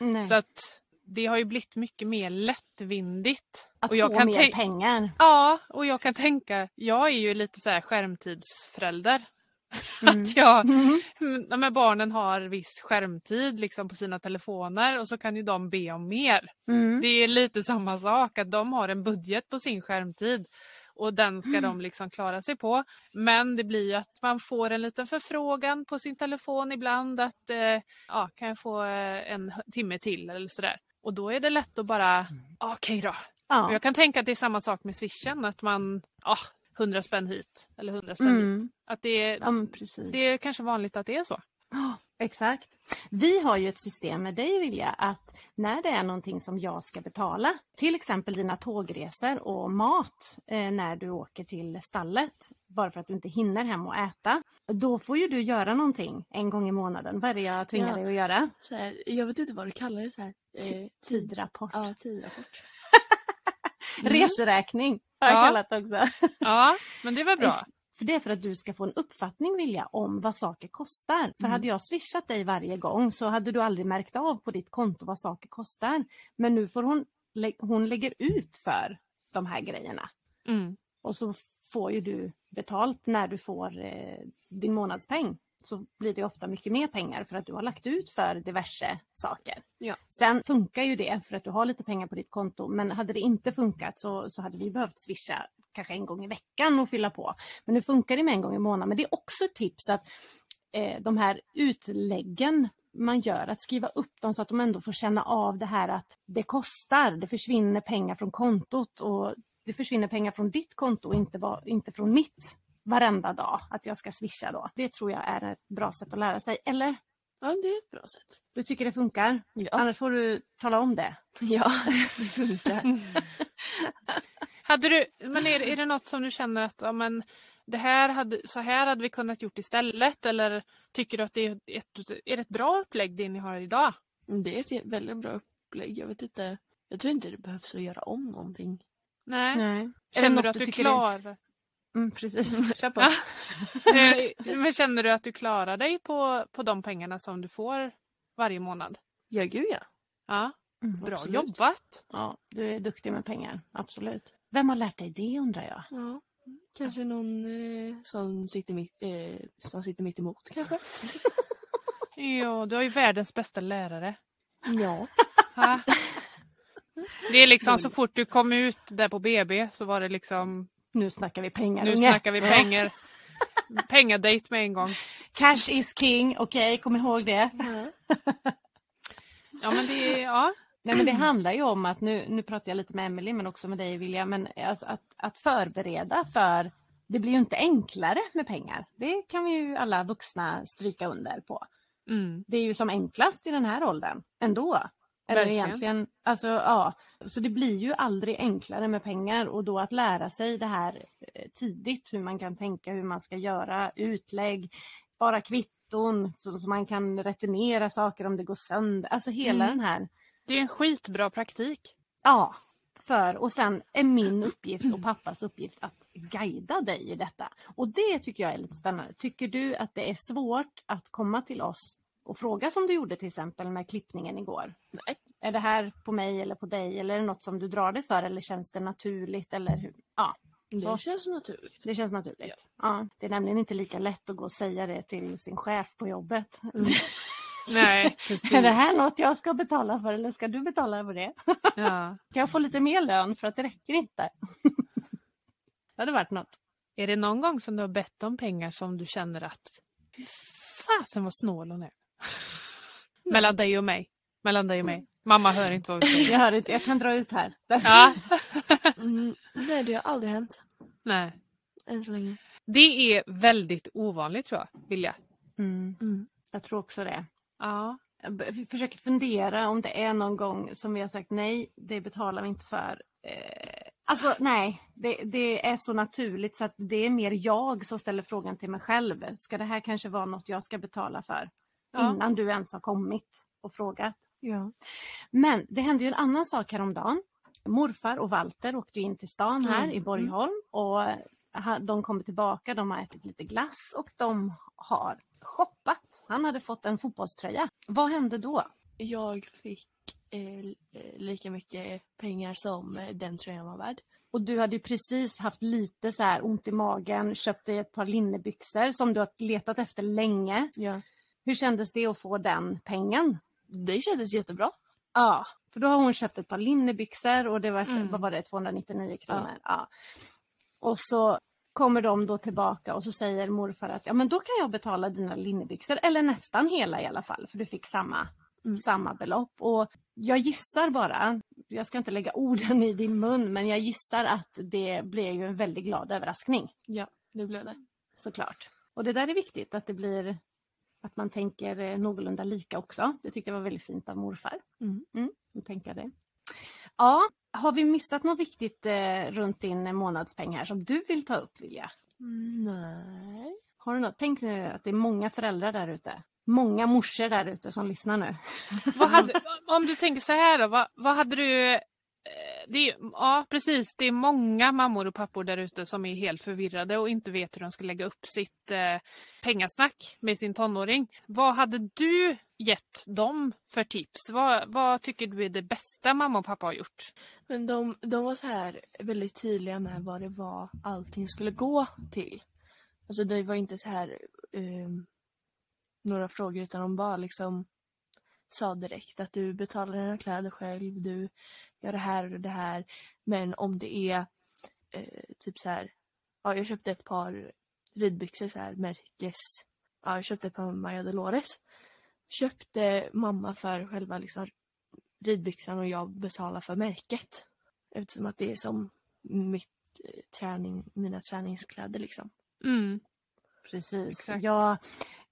Speaker 1: Nej.
Speaker 2: Så att det har ju blivit mycket mer lättvindigt.
Speaker 1: att
Speaker 2: och jag
Speaker 1: få
Speaker 2: kan
Speaker 1: mer pengar.
Speaker 2: Ja, och jag kan tänka, jag är ju lite så här skärmtidsförälder.
Speaker 1: Mm.
Speaker 2: Att jag,
Speaker 1: Mhm.
Speaker 2: när barnen har viss skärmtid liksom på sina telefoner och så kan ju de be om mer.
Speaker 1: Mm.
Speaker 2: Det är lite samma sak att de har en budget på sin skärmtid och den ska de liksom klara sig på. Men det blir att man får en liten förfrågan på sin telefon ibland att eh, ja, kan jag få eh, en timme till eller sådär. Och då är det lätt att bara, okej då. Och
Speaker 1: Ja.
Speaker 2: jag kan tänka att det är samma sak med swishen, att man, ja, 100 spänn hit eller 100 spänn.
Speaker 1: Mm.
Speaker 2: Att det, är-
Speaker 1: ja,
Speaker 2: det är kanske vanligt att det är så.
Speaker 1: Exakt. Vi har ju ett system med dig Vilja att när det är någonting som jag ska betala, till exempel dina tågresor och mat eh, när du åker till stallet, bara för att du inte hinner hem och äta, då får ju du göra någonting en gång i månaden. Vad är det jag tvingar
Speaker 4: Ja.
Speaker 1: dig att göra?
Speaker 4: Här, jag vet inte vad du kallar det. Så här, eh, tid-
Speaker 1: Tidrapport.
Speaker 4: Ja, tidrapport.
Speaker 1: Reseräkning har jag
Speaker 2: Ja.
Speaker 1: kallat det också.
Speaker 2: Ja, men det var bra.
Speaker 1: För det är för att du ska få en uppfattning Vilja om vad saker kostar. För
Speaker 4: Mm.
Speaker 1: hade jag swishat dig varje gång så hade du aldrig märkt av på ditt konto vad saker kostar. Men nu får hon, hon lägger ut för de här grejerna.
Speaker 2: Mm.
Speaker 1: Och så får ju du betalt när du får eh, din månadspeng. Så blir det ofta mycket mer pengar för att du har lagt ut för diverse saker.
Speaker 4: Ja.
Speaker 1: Sen funkar ju det för att du har lite pengar på ditt konto men hade det inte funkat så, så hade vi behövt swisha kanske en gång i veckan och fylla på. Men nu funkar det med en gång i månaden. Men det är också ett tips att eh, de här utläggen man gör, att skriva upp dem så att de ändå får känna av det här att det kostar, det försvinner pengar från kontot och det försvinner pengar från ditt konto och inte, va- inte från mitt varenda dag att jag ska swisha då. Det tror jag är ett bra sätt att lära sig. Eller?
Speaker 4: Ja, det är ett bra sätt.
Speaker 1: Du tycker det funkar?
Speaker 4: Ja,
Speaker 1: Annars får du tala om det.
Speaker 4: ja det funkar.
Speaker 2: Hade du, men är, är det något som du känner att ja, men det här hade, så här hade vi kunnat gjort istället eller tycker du att det är ett, är det ett bra upplägg det ni har idag?
Speaker 4: Det är ett väldigt bra upplägg. Jag vet inte. Jag tror inte det behövs att göra om någonting.
Speaker 2: Nej.
Speaker 1: Nej. Det
Speaker 2: Känner du att du klarar
Speaker 1: Mm, precis. Kör på.
Speaker 2: Eh, Men känner du att du klarar dig på, på de pengarna som du får varje månad?
Speaker 4: Ja, gud ja.
Speaker 2: Ja,
Speaker 1: Mm,
Speaker 2: bra
Speaker 4: Absolut.
Speaker 2: jobbat!
Speaker 1: Ja, du är duktig med pengar, absolut. Vem har lärt dig det undrar jag?
Speaker 4: ja. Kanske någon eh, som, sitter mitt, eh, som sitter mitt emot kanske.
Speaker 2: Ja, du har ju världens bästa lärare.
Speaker 4: Ja.
Speaker 2: Ha? Det är liksom så fort du kom ut där på BB så var det liksom
Speaker 1: Nu snackar vi pengar.
Speaker 2: nu
Speaker 1: unge.
Speaker 2: snackar vi pengar. Pengadejt med en gång.
Speaker 1: Cash is king, okej, kom ihåg det.
Speaker 2: Ja men det är, ja.
Speaker 1: Nej men det handlar ju om att, nu, nu pratar jag lite med Emelie men också med dig William, men alltså att, att förbereda för det blir ju inte enklare med pengar. Det kan vi ju alla vuxna stryka under på.
Speaker 2: Mm.
Speaker 1: Det är ju som enklast i den här åldern ändå. Eller
Speaker 2: Verkligen.
Speaker 1: egentligen, alltså ja. Så det blir ju aldrig enklare med pengar och då att lära sig det här eh, tidigt, hur man kan tänka, hur man ska göra utlägg, spara kvitton så, så man kan returnera saker om det går sönder. Alltså hela
Speaker 2: Mm.
Speaker 1: den här
Speaker 2: Det är en skitbra praktik.
Speaker 1: Ja, för och sen är min uppgift och pappas uppgift att guida dig i detta. Och det tycker jag är lite spännande. Tycker du att det är svårt att komma till oss och fråga som du gjorde till exempel med klippningen igår?
Speaker 4: Nej.
Speaker 1: Är det här på mig eller på dig eller är det något som du drar dig för eller känns det naturligt eller hur? Ja,
Speaker 4: Det
Speaker 1: Så.
Speaker 4: känns naturligt.
Speaker 1: det känns naturligt. Ja. det är nämligen inte lika lätt att gå och säga det till sin chef på jobbet.
Speaker 2: Nej, precis.
Speaker 1: Är det här något jag ska betala för eller ska du betala för det?
Speaker 2: Ja.
Speaker 1: Kan jag få lite mer lön för att det räcker inte? det hade varit något.
Speaker 2: Är det någon gång som du har bett om pengar som du känner att fy fasen vad snål hon är? Mellan dig och mig. Mellan dig och mig. Mamma hör inte vad vi säger.
Speaker 1: Jag hör inte, jag kan dra ut här.
Speaker 2: Ja.
Speaker 4: Mm, nej, det har aldrig hänt.
Speaker 2: Nej.
Speaker 4: Än så länge.
Speaker 2: Det är väldigt ovanligt tror jag, Vilja.
Speaker 1: Mm,
Speaker 4: Mm.
Speaker 1: jag tror också det.
Speaker 2: Ja.
Speaker 1: B- försöker fundera om det är någon gång som vi har sagt nej, det betalar vi inte för. Eh, alltså nej, det, det är så naturligt så att det är mer jag som ställer frågan till mig själv. Ska det här kanske vara något jag ska betala för?
Speaker 2: Ja.
Speaker 1: Innan du ens har kommit och frågat.
Speaker 4: Ja.
Speaker 1: Men det hände ju en annan sak häromdagen. Morfar och Walter åkte in till stan här
Speaker 4: Mm.
Speaker 1: i Borgholm och de kommer tillbaka, de har ätit lite glass och de har shoppat. Han hade fått en fotbollströja. Vad hände då?
Speaker 4: Jag fick eh, lika mycket pengar som eh, den tröjan var värd.
Speaker 1: Och du hade ju precis haft lite så här ont i magen, köpt dig ett par linnebyxor som du har letat efter länge.
Speaker 4: Ja.
Speaker 1: Hur kändes det att få den pengen?
Speaker 4: Det kändes jättebra.
Speaker 1: Ja, för då har hon köpt ett par linnebyxor och det var,
Speaker 2: Mm.
Speaker 1: vad var det, 299 kronor. Ja. Och så kommer de då tillbaka och så säger morfar att ja men då kan jag betala dina linnebyxor, eller nästan hela i alla fall, för du fick samma,
Speaker 4: Mm.
Speaker 1: samma belopp. Och jag gissar bara, jag ska inte lägga orden i din mun, men jag gissar att det blev ju en väldigt glad överraskning
Speaker 4: Ja, det blev det.
Speaker 1: såklart. Och det där är viktigt, att det blir att man tänker eh, någorlunda lika också. Det tyckte jag var väldigt fint av morfar.
Speaker 4: Mm.
Speaker 1: Mm, jag det. Ja, har vi missat något viktigt eh, runt din månadspeng här som du vill ta upp Vilja?
Speaker 4: Mm, nej.
Speaker 1: Har du något? Tänk nu att det är många föräldrar där ute. Många morsor där ute som lyssnar nu.
Speaker 2: Vad hade, om du tänker så här då, vad, vad hade du... Eh, det är, ja, precis. Det är många mammor och pappor där ute som är helt förvirrade och inte vet hur de ska lägga upp sitt eh, pengasnack med sin tonåring. Vad hade du gett dem för tips? Vad, vad tycker du är det bästa mamma och pappa har gjort?
Speaker 4: Men de, de var så här väldigt tydliga med vad det var allting skulle gå till. Alltså det var inte så här um, några frågor utan de bara liksom sa direkt att du betalar dina kläder själv, du gör det här och det här. Men om det är eh, typ så här, ja jag köpte ett par ridbyxor så här märkes, ja jag köpte ett par Maja Dolores. Köpte mamma för själva liksom ridbyxan och jag betalar för märket. Eftersom att det är som mitt eh, träning, mina träningskläder liksom.
Speaker 2: Mm.
Speaker 1: Precis.
Speaker 2: Exakt.
Speaker 1: Jag,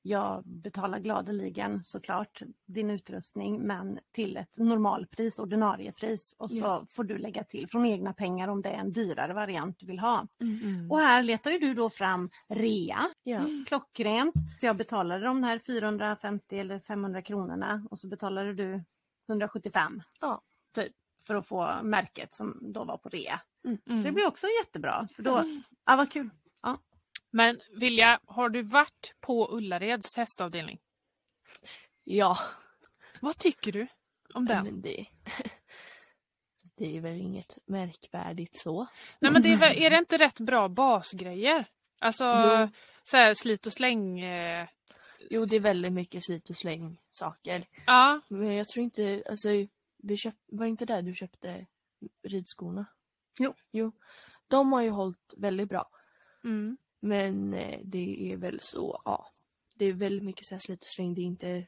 Speaker 1: jag betalar gladeligen såklart din utrustning men till ett normalpris, ordinarie pris och så
Speaker 4: Ja.
Speaker 1: får du lägga till från egna pengar om det är en dyrare variant du vill ha.
Speaker 2: Mm.
Speaker 1: Och här letar ju du då fram rea,
Speaker 4: Ja.
Speaker 1: klockrent. Så jag betalade de här 450 eller 500 kronorna och så betalade du 175.
Speaker 4: Ja.
Speaker 1: Typ, för att få märket som då var på rea. Så det
Speaker 2: Mm.
Speaker 1: blir också jättebra. För då, ja vad kul.
Speaker 2: Men Vilja, har du varit på Ullareds hästavdelning?
Speaker 4: Ja.
Speaker 2: Vad tycker du om den?
Speaker 4: Men det, det är väl inget märkvärdigt så.
Speaker 2: Nej men det är, väl- är det inte rätt bra basgrejer? Alltså
Speaker 4: Jo.
Speaker 2: så här, slit och släng. Eh,
Speaker 4: Jo, det är väldigt mycket slit och släng saker.
Speaker 2: ja,
Speaker 4: Men jag tror inte, alltså vi köp, var det inte där du köpte ridskorna?
Speaker 1: Jo.
Speaker 4: Jo. De har ju hållit väldigt bra.
Speaker 2: mm.
Speaker 4: Men eh, det är väl så, ja. Det är väldigt mycket så här slit och släng. Det är inte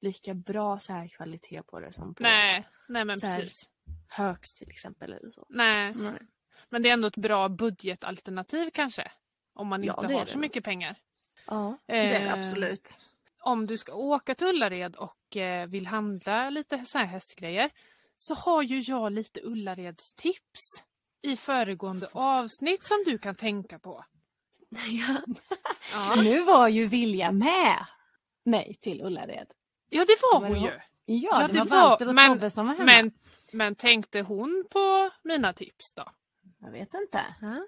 Speaker 4: lika bra så här kvalitet på det som på
Speaker 2: nej, nej men
Speaker 4: Så här.
Speaker 2: precis.
Speaker 4: Högs till exempel eller så.
Speaker 2: Nej, men det är ändå ett bra budgetalternativ kanske. Om man
Speaker 4: Ja,
Speaker 2: inte
Speaker 4: det
Speaker 2: har
Speaker 4: det
Speaker 2: så
Speaker 4: nog.
Speaker 2: mycket pengar.
Speaker 4: Ja.
Speaker 1: Det är det
Speaker 2: Eh,
Speaker 1: absolut.
Speaker 2: Om du ska åka till Ullared och eh, vill handla lite så här hästgrejer så har ju jag lite Ullareds tips i föregående avsnitt som du kan tänka på.
Speaker 4: Ja.
Speaker 2: Ja,
Speaker 1: Nu var ju Vilja med mig till Ullared.
Speaker 2: ja det var
Speaker 1: Men
Speaker 2: hon ju.
Speaker 1: Ja,
Speaker 2: Ja,
Speaker 1: det,
Speaker 2: det
Speaker 1: var Walter och
Speaker 2: men-
Speaker 1: Tobbe som var hemma.
Speaker 2: Men, men tänkte hon på mina tips då?
Speaker 1: Jag vet inte.
Speaker 4: Ja.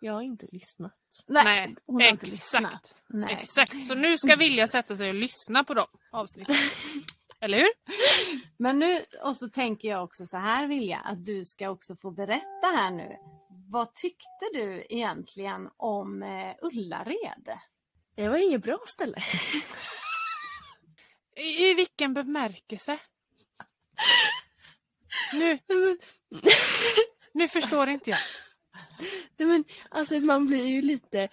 Speaker 4: Jag har inte lyssnat.
Speaker 1: Nej,
Speaker 2: Nej,
Speaker 1: hon har inte lyssnat. Nej.
Speaker 2: Exakt, så nu ska Vilja sätta sig och lyssna på de avsnitten. Eller hur?
Speaker 1: Men nu, och så tänker jag också så här Vilja, att du ska också få berätta här nu. Vad tyckte du egentligen om eh, Ullared?
Speaker 4: Det var inget bra ställe.
Speaker 2: I, i vilken bemärkelse? Nu, nu förstår inte jag.
Speaker 4: nej, men alltså man blir ju lite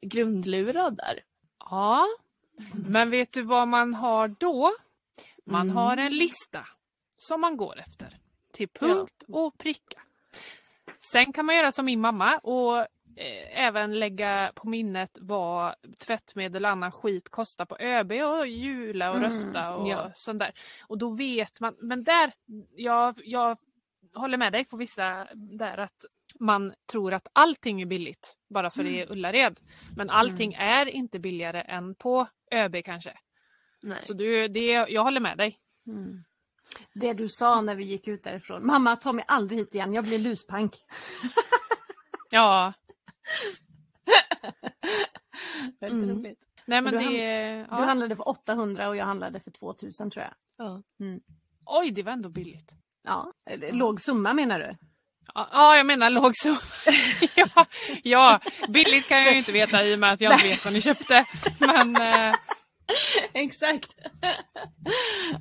Speaker 4: grundlurad där.
Speaker 2: Ja, men vet du vad man har då? Man
Speaker 4: Mm.
Speaker 2: har en lista som man går efter. Till punkt och pricka. Sen kan man göra som min mamma och eh, även lägga på minnet vad tvättmedel och annan skit kostar på ÖB och Jula och
Speaker 1: Mm,
Speaker 2: Rösta och
Speaker 4: ja.
Speaker 2: sånt där. Och då vet man, men där, jag, jag håller med dig på vissa där att man tror att allting är billigt bara för det är Ullared. Men allting är inte billigare än på ÖB kanske.
Speaker 4: Nej.
Speaker 2: Så du, det, jag håller med dig.
Speaker 1: Mm. Det du sa när vi gick ut därifrån. Mamma, ta mig aldrig hit igen, jag blir luspank.
Speaker 2: Ja,
Speaker 1: Väldigt
Speaker 4: Mm.
Speaker 1: roligt.
Speaker 2: nej men
Speaker 1: du
Speaker 2: det...
Speaker 1: Du
Speaker 2: Ja.
Speaker 1: handlade för 800 och jag handlade för 2000 tror jag.
Speaker 4: Ja.
Speaker 2: Oj, det var ändå billigt.
Speaker 1: Ja, låg summa menar du?
Speaker 2: Ja, Ja, jag menar låg så. ja, ja, billigt kan jag ju inte veta i och med att jag inte vet vad ni köpte. Men eh,
Speaker 1: Exakt.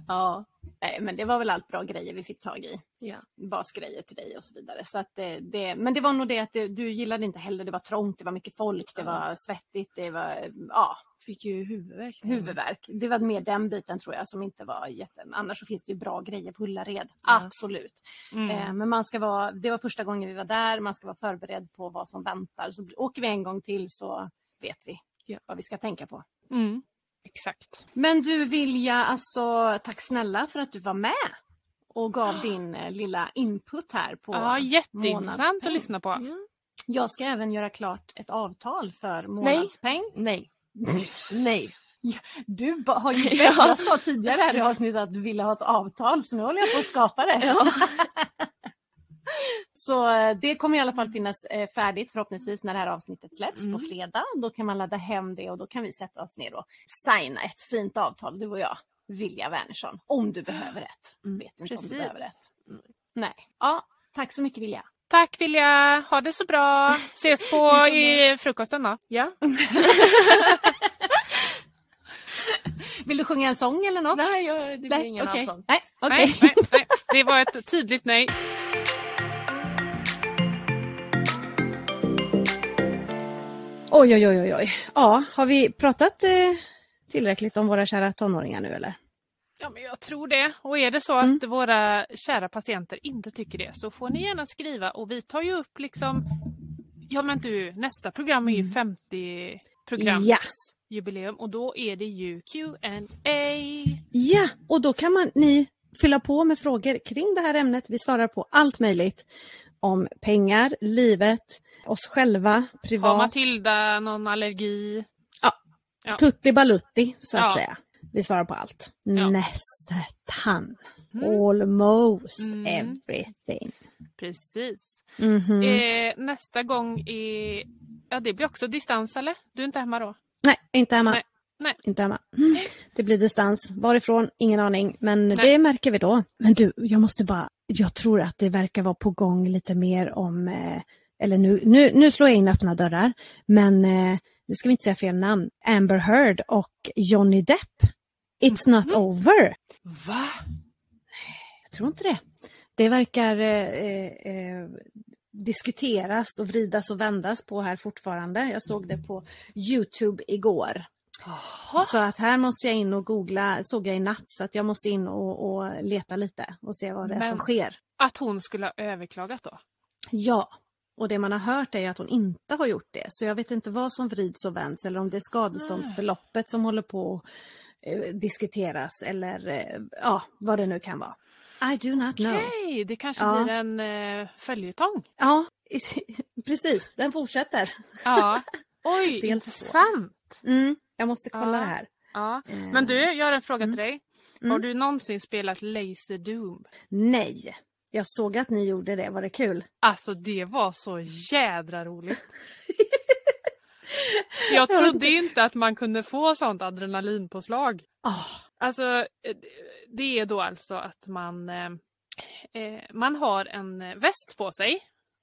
Speaker 1: ja, nej, men det var väl allt bra grejer vi fick tag i.
Speaker 4: Ja.
Speaker 1: Basgrejer till dig och så vidare. Så att det, det, men det var nog det att det, du gillade inte heller, det var trångt, det var mycket folk, det
Speaker 4: Ja.
Speaker 1: var svettigt, det var ja,
Speaker 4: Fick ju huvudvärk.
Speaker 1: huvudvärk. Det var mer den biten tror jag som inte var jätte... Annars så finns det ju bra grejer på Ullared.
Speaker 4: Ja.
Speaker 1: Absolut.
Speaker 2: mm.
Speaker 1: Eh, men man ska vara, det var första gången vi var där, man ska vara förberedd på vad som väntar. Så åker vi en gång till så vet vi
Speaker 4: Ja.
Speaker 1: vad vi ska tänka på.
Speaker 2: Mm. Exakt.
Speaker 1: Men du Vilja, alltså tack snälla för att du var med och gav din eh, lilla input här på
Speaker 2: Ja, jätteintressant att lyssna på.
Speaker 4: Ja.
Speaker 1: Jag ska även göra klart ett avtal för månadspeng.
Speaker 4: Nej. Nej.
Speaker 1: Du ba- har ju
Speaker 4: Ja.
Speaker 1: jag sa tidigare här i avsnittet att du ville ha ett avtal så nu håller jag på att skapa det.
Speaker 4: Ja.
Speaker 5: Så eh, det kommer i alla fall finnas eh, färdigt förhoppningsvis när det här avsnittet släpps
Speaker 2: Mm.
Speaker 5: på fredag. Då kan man ladda hem det och då kan vi sätta oss ner och signa ett fint avtal, du och jag, Vilja Wernersson. Om du behöver ett.
Speaker 2: Mm,
Speaker 5: Vet inte om
Speaker 2: precis.
Speaker 5: du behöver ett.
Speaker 2: Mm.
Speaker 5: Nej. Ja, tack så mycket Vilja.
Speaker 2: Tack Vilja, ha det så bra. Ses på i frukosten då.
Speaker 4: Ja.
Speaker 5: Vill du sjunga en sång eller något?
Speaker 4: Nej, jag, det blir
Speaker 5: Nej,
Speaker 4: ingen
Speaker 5: okej.
Speaker 4: allsång.
Speaker 5: Nej, okej.
Speaker 2: Nej, nej, nej, det var ett tydligt nej.
Speaker 1: Oj, oj, oj, oj. Ja, har vi pratat eh, tillräckligt om våra kära tonåringar nu eller?
Speaker 2: Ja, men jag tror det. Och är det så att
Speaker 1: Mm.
Speaker 2: våra kära patienter inte tycker det så får ni gärna skriva och vi tar ju upp liksom Ja men du, nästa program är ju 50 programs
Speaker 1: Ja.
Speaker 2: jubileum och då är det ju Q&A.
Speaker 1: Ja, och då kan man, ni fylla på med frågor kring det här ämnet. Vi svarar på allt möjligt om pengar, livet, oss själva,
Speaker 2: Har
Speaker 1: privat,
Speaker 2: Matilda någon allergi? Ja.
Speaker 1: tutti balutti så att
Speaker 2: Ja.
Speaker 1: säga. Vi svarar på allt.
Speaker 2: Ja.
Speaker 1: Nästan.
Speaker 2: Mm,
Speaker 1: Almost
Speaker 2: Mm.
Speaker 1: everything.
Speaker 2: precis.
Speaker 1: Mhm.
Speaker 2: Eh, nästa gång är... Ja det blir också distans eller? Du är inte hemma då?
Speaker 1: Nej, inte hemma.
Speaker 2: Nej, nej.
Speaker 1: Inte hemma. Mm. Det blir distans. Varifrån? Ingen aning. Men
Speaker 2: Nej.
Speaker 1: det märker vi då. Men du, jag måste bara... Jag tror att det verkar vara på gång lite mer om... Eh, eller nu, nu, nu slår jag in öppna dörrar. Men eh, nu ska vi inte säga fel namn. Amber Heard och Johnny Depp. It's not
Speaker 2: Mhm.
Speaker 1: over.
Speaker 2: Va?
Speaker 1: Jag tror inte det. Det verkar eh, eh, diskuteras och vridas och vändas på här fortfarande. Jag såg det på Youtube igår.
Speaker 2: Jaha.
Speaker 1: Så att här måste jag in och googla, såg jag i natt, så att jag måste in och, och leta lite och se vad det är
Speaker 2: Men-
Speaker 1: som sker.
Speaker 2: Att hon skulle ha överklagat då?
Speaker 1: Ja, och det man har hört är att hon inte har gjort det. Så jag vet inte vad som vrids och vänds eller om det är skadeståndsbeloppet som håller på att eh, diskuteras eller eh, ja, vad det nu kan vara. I do not know.
Speaker 2: Okej, det kanske
Speaker 1: Ja.
Speaker 2: blir en eh, följetong.
Speaker 1: Ja, precis, den fortsätter.
Speaker 2: Ja. Oj, intressant.
Speaker 1: Mm, jag måste kolla
Speaker 2: Ja.
Speaker 1: det här.
Speaker 2: Ja.
Speaker 1: Eh,
Speaker 2: Men du, jag har en fråga
Speaker 1: Mm.
Speaker 2: till dig.
Speaker 1: Mm.
Speaker 2: Har du någonsin spelat Laser Doom?
Speaker 1: Nej, jag såg att ni gjorde det, var det kul?
Speaker 2: Alltså det var så jädra roligt. Jag trodde inte att man kunde få sånt adrenalinpåslag.
Speaker 1: Ah,
Speaker 2: Alltså eh, det är då alltså att man, eh, eh, man har en väst på sig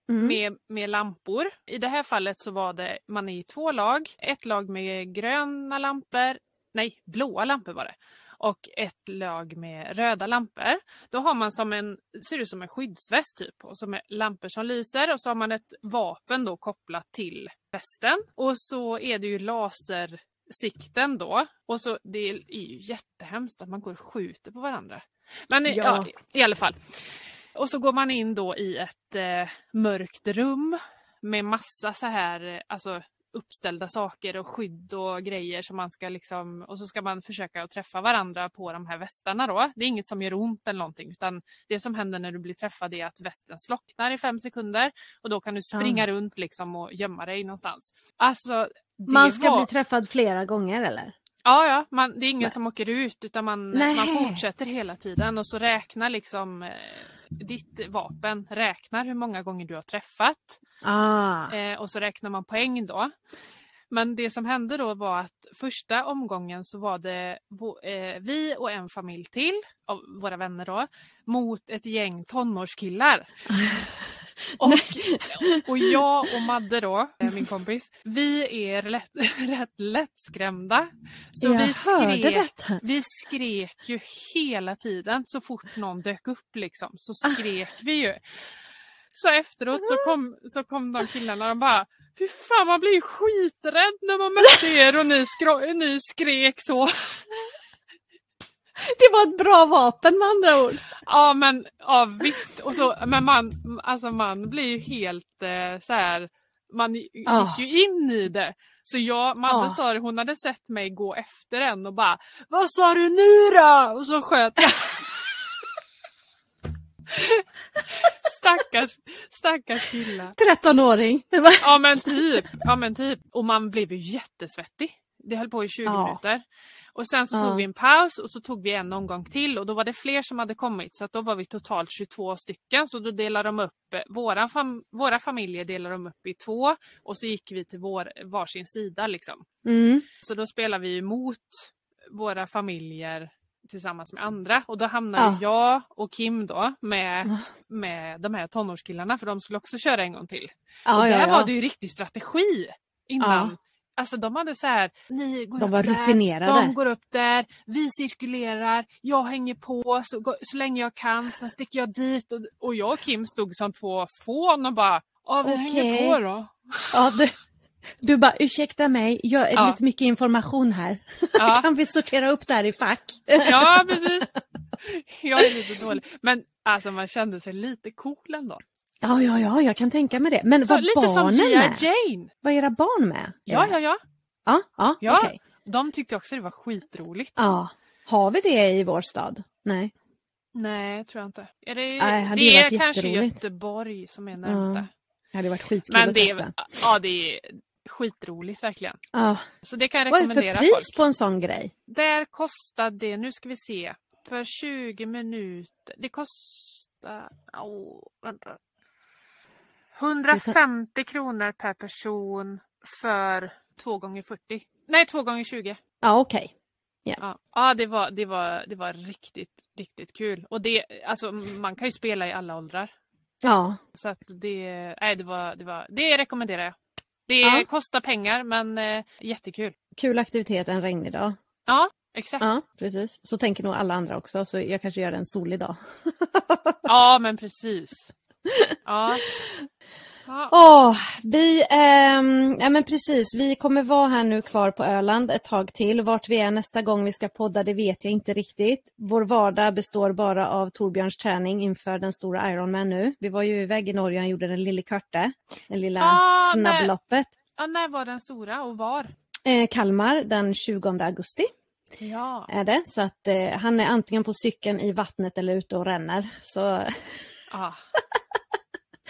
Speaker 1: mm.
Speaker 2: med, med lampor. I det här fallet så var det man är i två lag. Ett lag med gröna lampor, nej blåa lampor var det. Och ett lag med röda lampor. Då har man som en, ser ut som en skyddsväst typ. Och som är lampor som lyser och så har man ett vapen då kopplat till västen. Och så är det ju lasersikten då. Och så det är ju jättehemskt att man går och skjuter på varandra. Men ja.
Speaker 1: Ja.
Speaker 2: i alla fall. Och så går man in då i ett eh, mörkt rum med massa så här, eh, alltså uppställda saker och skydd och grejer som man ska liksom och så ska man försöka att träffa varandra på de här västarna då. Det är inget som gör ont eller någonting utan det som händer när du blir träffad är att västen slocknar i fem sekunder och då kan du springa runt liksom och gömma dig någonstans. Alltså
Speaker 1: Man ska
Speaker 2: var...
Speaker 1: bli träffad flera gånger eller?
Speaker 2: Ja, ja, man, det är ingen
Speaker 1: Nej.
Speaker 2: som åker ut utan man, man fortsätter hela tiden och så räknar liksom eh, ditt vapen räknar hur många gånger du har träffat
Speaker 1: Ah.
Speaker 2: eh, och så räknar man poäng då. Men det som hände då var att första omgången så var det eh, vi och en familj till av våra vänner då mot ett gäng tonårskillar. Och, och jag och Madde då, eh, min kompis, vi är lätt, rätt lättskrämda. Så
Speaker 1: jag
Speaker 2: vi skrek,
Speaker 1: detta.
Speaker 2: vi skrek ju hela tiden så fort någon dök upp liksom så skrek vi ju. Så efteråt så kom, så kom de killarna och de bara Fy fan man blir ju skiträdd när man mötte er och ni, skro- ni skrek så.
Speaker 1: Det var ett bra vapen med andra ord.
Speaker 2: Ja men ja, visst. Och så, men man, alltså man blir ju helt eh, så här. Man gick
Speaker 1: Ah.
Speaker 2: ju in i det. Så jag, Madde
Speaker 1: Ah.
Speaker 2: sa det, hon hade sett mig gå efter en och bara Vad sa du nu då? Och så sköt jag. stackars, stackars killar.
Speaker 1: 13-åring. Det var-
Speaker 2: Ja men typ, ja men typ. Och man blev ju jättesvettig. Det höll på i 20
Speaker 1: Ja.
Speaker 2: minuter. Och sen så
Speaker 1: Ja.
Speaker 2: tog vi en paus och så tog vi en omgång till och då var det fler som hade kommit så att då var vi totalt 22 stycken. Så då delade de upp, eh, våra, fam våra familjer delade de upp i två och så gick vi till vår, varsin sida liksom.
Speaker 1: Mm.
Speaker 2: Så då spelar vi mot våra familjer tillsammans med andra och då hamnade
Speaker 1: Ja.
Speaker 2: jag och Kim då med, med de här tonårskillarna för de skulle också köra en gång till.
Speaker 1: Ja,
Speaker 2: och där var det ju riktig strategi innan. Alltså de hade så här, ni går
Speaker 1: De
Speaker 2: upp
Speaker 1: var
Speaker 2: där,
Speaker 1: rutinerade.
Speaker 2: de går upp där, vi cirkulerar, jag hänger på så, så länge jag kan, sen sticker jag dit och, och jag och Kim stod som två fån och bara, ja vi hänger
Speaker 1: Okej.
Speaker 2: på då.
Speaker 1: Ja, du, du bara ursäkta mig, jag är
Speaker 2: Ja.
Speaker 1: lite mycket information här.
Speaker 2: Ja.
Speaker 1: kan vi sortera upp det här i fack?
Speaker 2: Ja, precis. Jag är lite dålig. Men alltså man kände sig lite cool ändå.
Speaker 1: Ja, ja, ja, jag kan tänka mig det. Men
Speaker 2: Så,
Speaker 1: var
Speaker 2: lite som
Speaker 1: barnen
Speaker 2: G.I.
Speaker 1: med?
Speaker 2: Jane.
Speaker 1: Var era barn med?
Speaker 2: Ja, ja, ja.
Speaker 1: Ja, ja,
Speaker 2: Ja.
Speaker 1: okej.
Speaker 2: De tyckte också det var skitroligt.
Speaker 1: Ja. Har vi det i vår stad? Nej.
Speaker 2: Nej, tror jag inte. Är det
Speaker 1: Nej,
Speaker 2: det är kanske. Göteborg som är närmsta.
Speaker 1: Ja. Det hade varit skitkul
Speaker 2: Men
Speaker 1: att
Speaker 2: det
Speaker 1: testa.
Speaker 2: är, ja, det är skitroligt verkligen.
Speaker 1: Ja.
Speaker 2: Så det kan jag
Speaker 1: Vad är det
Speaker 2: rekommendera
Speaker 1: för pris
Speaker 2: folk.
Speaker 1: på en sån grej?
Speaker 2: Där kostade det, nu ska vi se, för 20 minuter. Det kostar, oh, vänta. 150 kronor per person för 2 gånger 40. Nej, 2 gånger 20.
Speaker 1: Ja, okej.
Speaker 2: Ja, ja det, var, det, var, det var riktigt, riktigt kul. Och det, alltså, man kan ju spela i alla åldrar.
Speaker 1: Ja.
Speaker 2: Så att det, nej, det, var, det, var, det rekommenderar jag. Det
Speaker 1: Ja.
Speaker 2: kostar pengar men eh, jättekul.
Speaker 1: Kul aktivitet en regnig dag.
Speaker 2: Ja, exakt.
Speaker 1: Ja, precis. Så tänker nog alla andra också, så jag kanske gör det en solig dag.
Speaker 2: Ja, men precis. Ja. ja.
Speaker 1: Åh, vi, ehm, ja men precis, vi kommer vara här nu kvar på Öland ett tag till. Vart vi är nästa gång vi ska podda det vet jag inte riktigt. Vår vardag består bara av Torbjörns träning inför den stora Ironman nu. Vi var ju iväg i Norge och gjorde den lille Körte, det lilla
Speaker 2: Ah,
Speaker 1: snabbloppet.
Speaker 2: ja, när var den stora och var?
Speaker 1: Eh, Kalmar den 20 augusti
Speaker 2: Ja.
Speaker 1: är det, så att eh, han är antingen på cykeln i vattnet eller ute och ränner. Så
Speaker 2: Ah.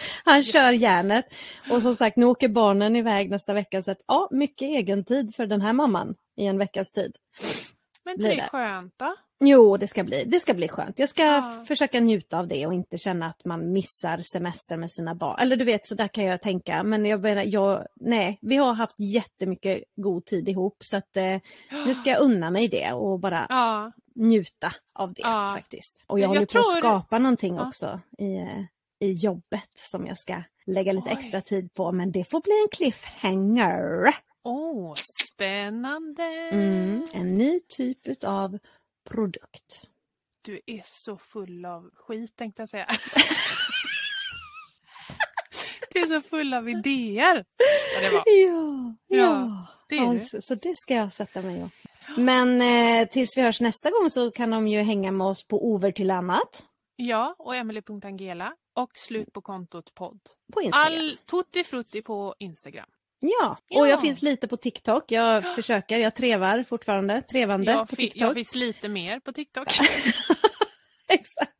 Speaker 1: Han
Speaker 2: Yes.
Speaker 1: kör järnet. Och som sagt, nu åker barnen iväg nästa vecka. Så att, ja, mycket egen tid för den här mamman i en veckas tid.
Speaker 2: Men det är skönt då.
Speaker 1: Jo, det ska bli, det ska bli skönt. Jag ska
Speaker 2: Ja.
Speaker 1: försöka njuta av det och inte känna att man missar semester med sina barn. Eller du vet, så där kan jag tänka. Men jag menar, jag, nej, vi har haft jättemycket god tid ihop. Så att eh, nu ska jag unna mig det och bara
Speaker 2: Ja.
Speaker 1: njuta av det faktiskt. Och jag
Speaker 2: Jag
Speaker 1: håller på
Speaker 2: tror-
Speaker 1: att skapa någonting
Speaker 2: Ja.
Speaker 1: också i, eh, i jobbet som jag ska lägga lite
Speaker 2: Oj.
Speaker 1: extra tid på. Men det får bli en cliffhanger.
Speaker 2: Åh, spännande.
Speaker 1: Mm, en ny typ av produkt.
Speaker 2: Du är så full av skit tänkte jag säga. du är så full av idéer. Ja, var.
Speaker 1: Ja,
Speaker 2: Ja, det är du.
Speaker 1: alltså, så det ska jag sätta mig och. Men eh, tills vi hörs nästa gång så kan de ju hänga med oss på Over till annat
Speaker 2: Ja, och Emily.angela och slut på kontot podd.
Speaker 1: på Instagram.
Speaker 2: All tutti frutti på Instagram.
Speaker 1: Ja,
Speaker 2: Ja.
Speaker 1: och jag finns lite på TikTok. Jag försöker, jag trevar fortfarande, trevande
Speaker 2: Jag,
Speaker 1: på TikTok.
Speaker 2: jag finns lite mer på TikTok.
Speaker 1: Exakt.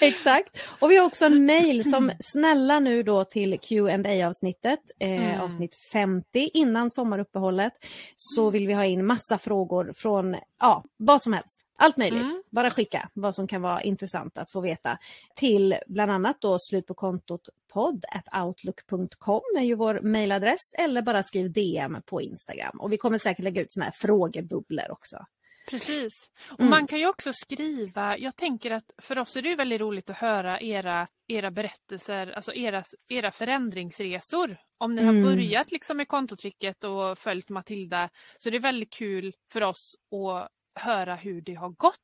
Speaker 1: Exakt. Och vi har också en mail som snälla nu då till qa avsnittet, eh,
Speaker 2: Mm.
Speaker 1: avsnitt 50 innan sommaruppehållet. Så vill vi ha in massa frågor från, ja, vad som helst. Allt möjligt.
Speaker 2: Mm.
Speaker 1: Bara skicka vad som kan vara intressant att få veta. Till bland annat då slut på kontot podd outlook.com är ju vår mailadress eller bara skriv DM på Instagram. Och vi kommer säkert lägga ut såna här frågebubblor också.
Speaker 2: Precis. Och
Speaker 1: Mm.
Speaker 2: Man kan ju också skriva, jag tänker att för oss är det väldigt roligt att höra era, era berättelser, alltså era, era förändringsresor. Om ni
Speaker 1: Mm.
Speaker 2: har börjat liksom med kontotricket och följt Matilda så det är väldigt kul för oss att höra hur det har gått.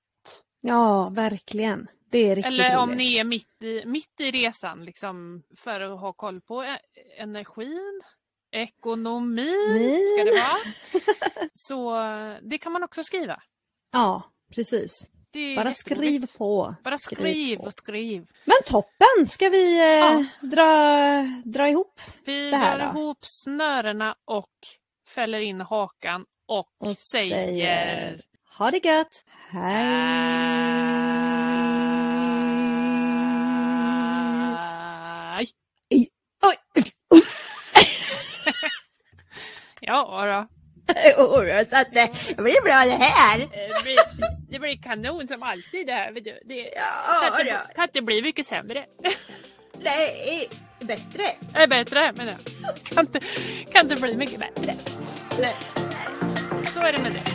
Speaker 1: Ja, verkligen. Det är riktigt
Speaker 2: Eller om
Speaker 1: roligt.
Speaker 2: ni är mitt i, mitt i resan liksom, för att ha koll på e- energin, ekonomin,
Speaker 1: Min.
Speaker 2: ska det vara. Så det kan man också skriva.
Speaker 1: Ja, precis. Bara skriv på.
Speaker 2: Bara skriv och skriv.
Speaker 1: Men toppen! Ska vi eh,
Speaker 2: Ja.
Speaker 1: dra, dra ihop
Speaker 2: Vi
Speaker 1: Det här
Speaker 2: drar
Speaker 1: då?
Speaker 2: ihop snörena och fäller in hakan och,
Speaker 1: och
Speaker 2: säger...
Speaker 1: säger ha det gött! Hej! Oj!
Speaker 2: Ja då.
Speaker 1: Jodå, så att det, det blir bra det här.
Speaker 2: Det blir, det blir kanon som alltid det här. vet du. Det
Speaker 1: Ja,
Speaker 2: kan, inte, kan inte bli mycket sämre.
Speaker 1: Nej, bättre.
Speaker 2: Det är bättre men jag kan inte, kan inte bli mycket bättre. Nej. Så är det med det.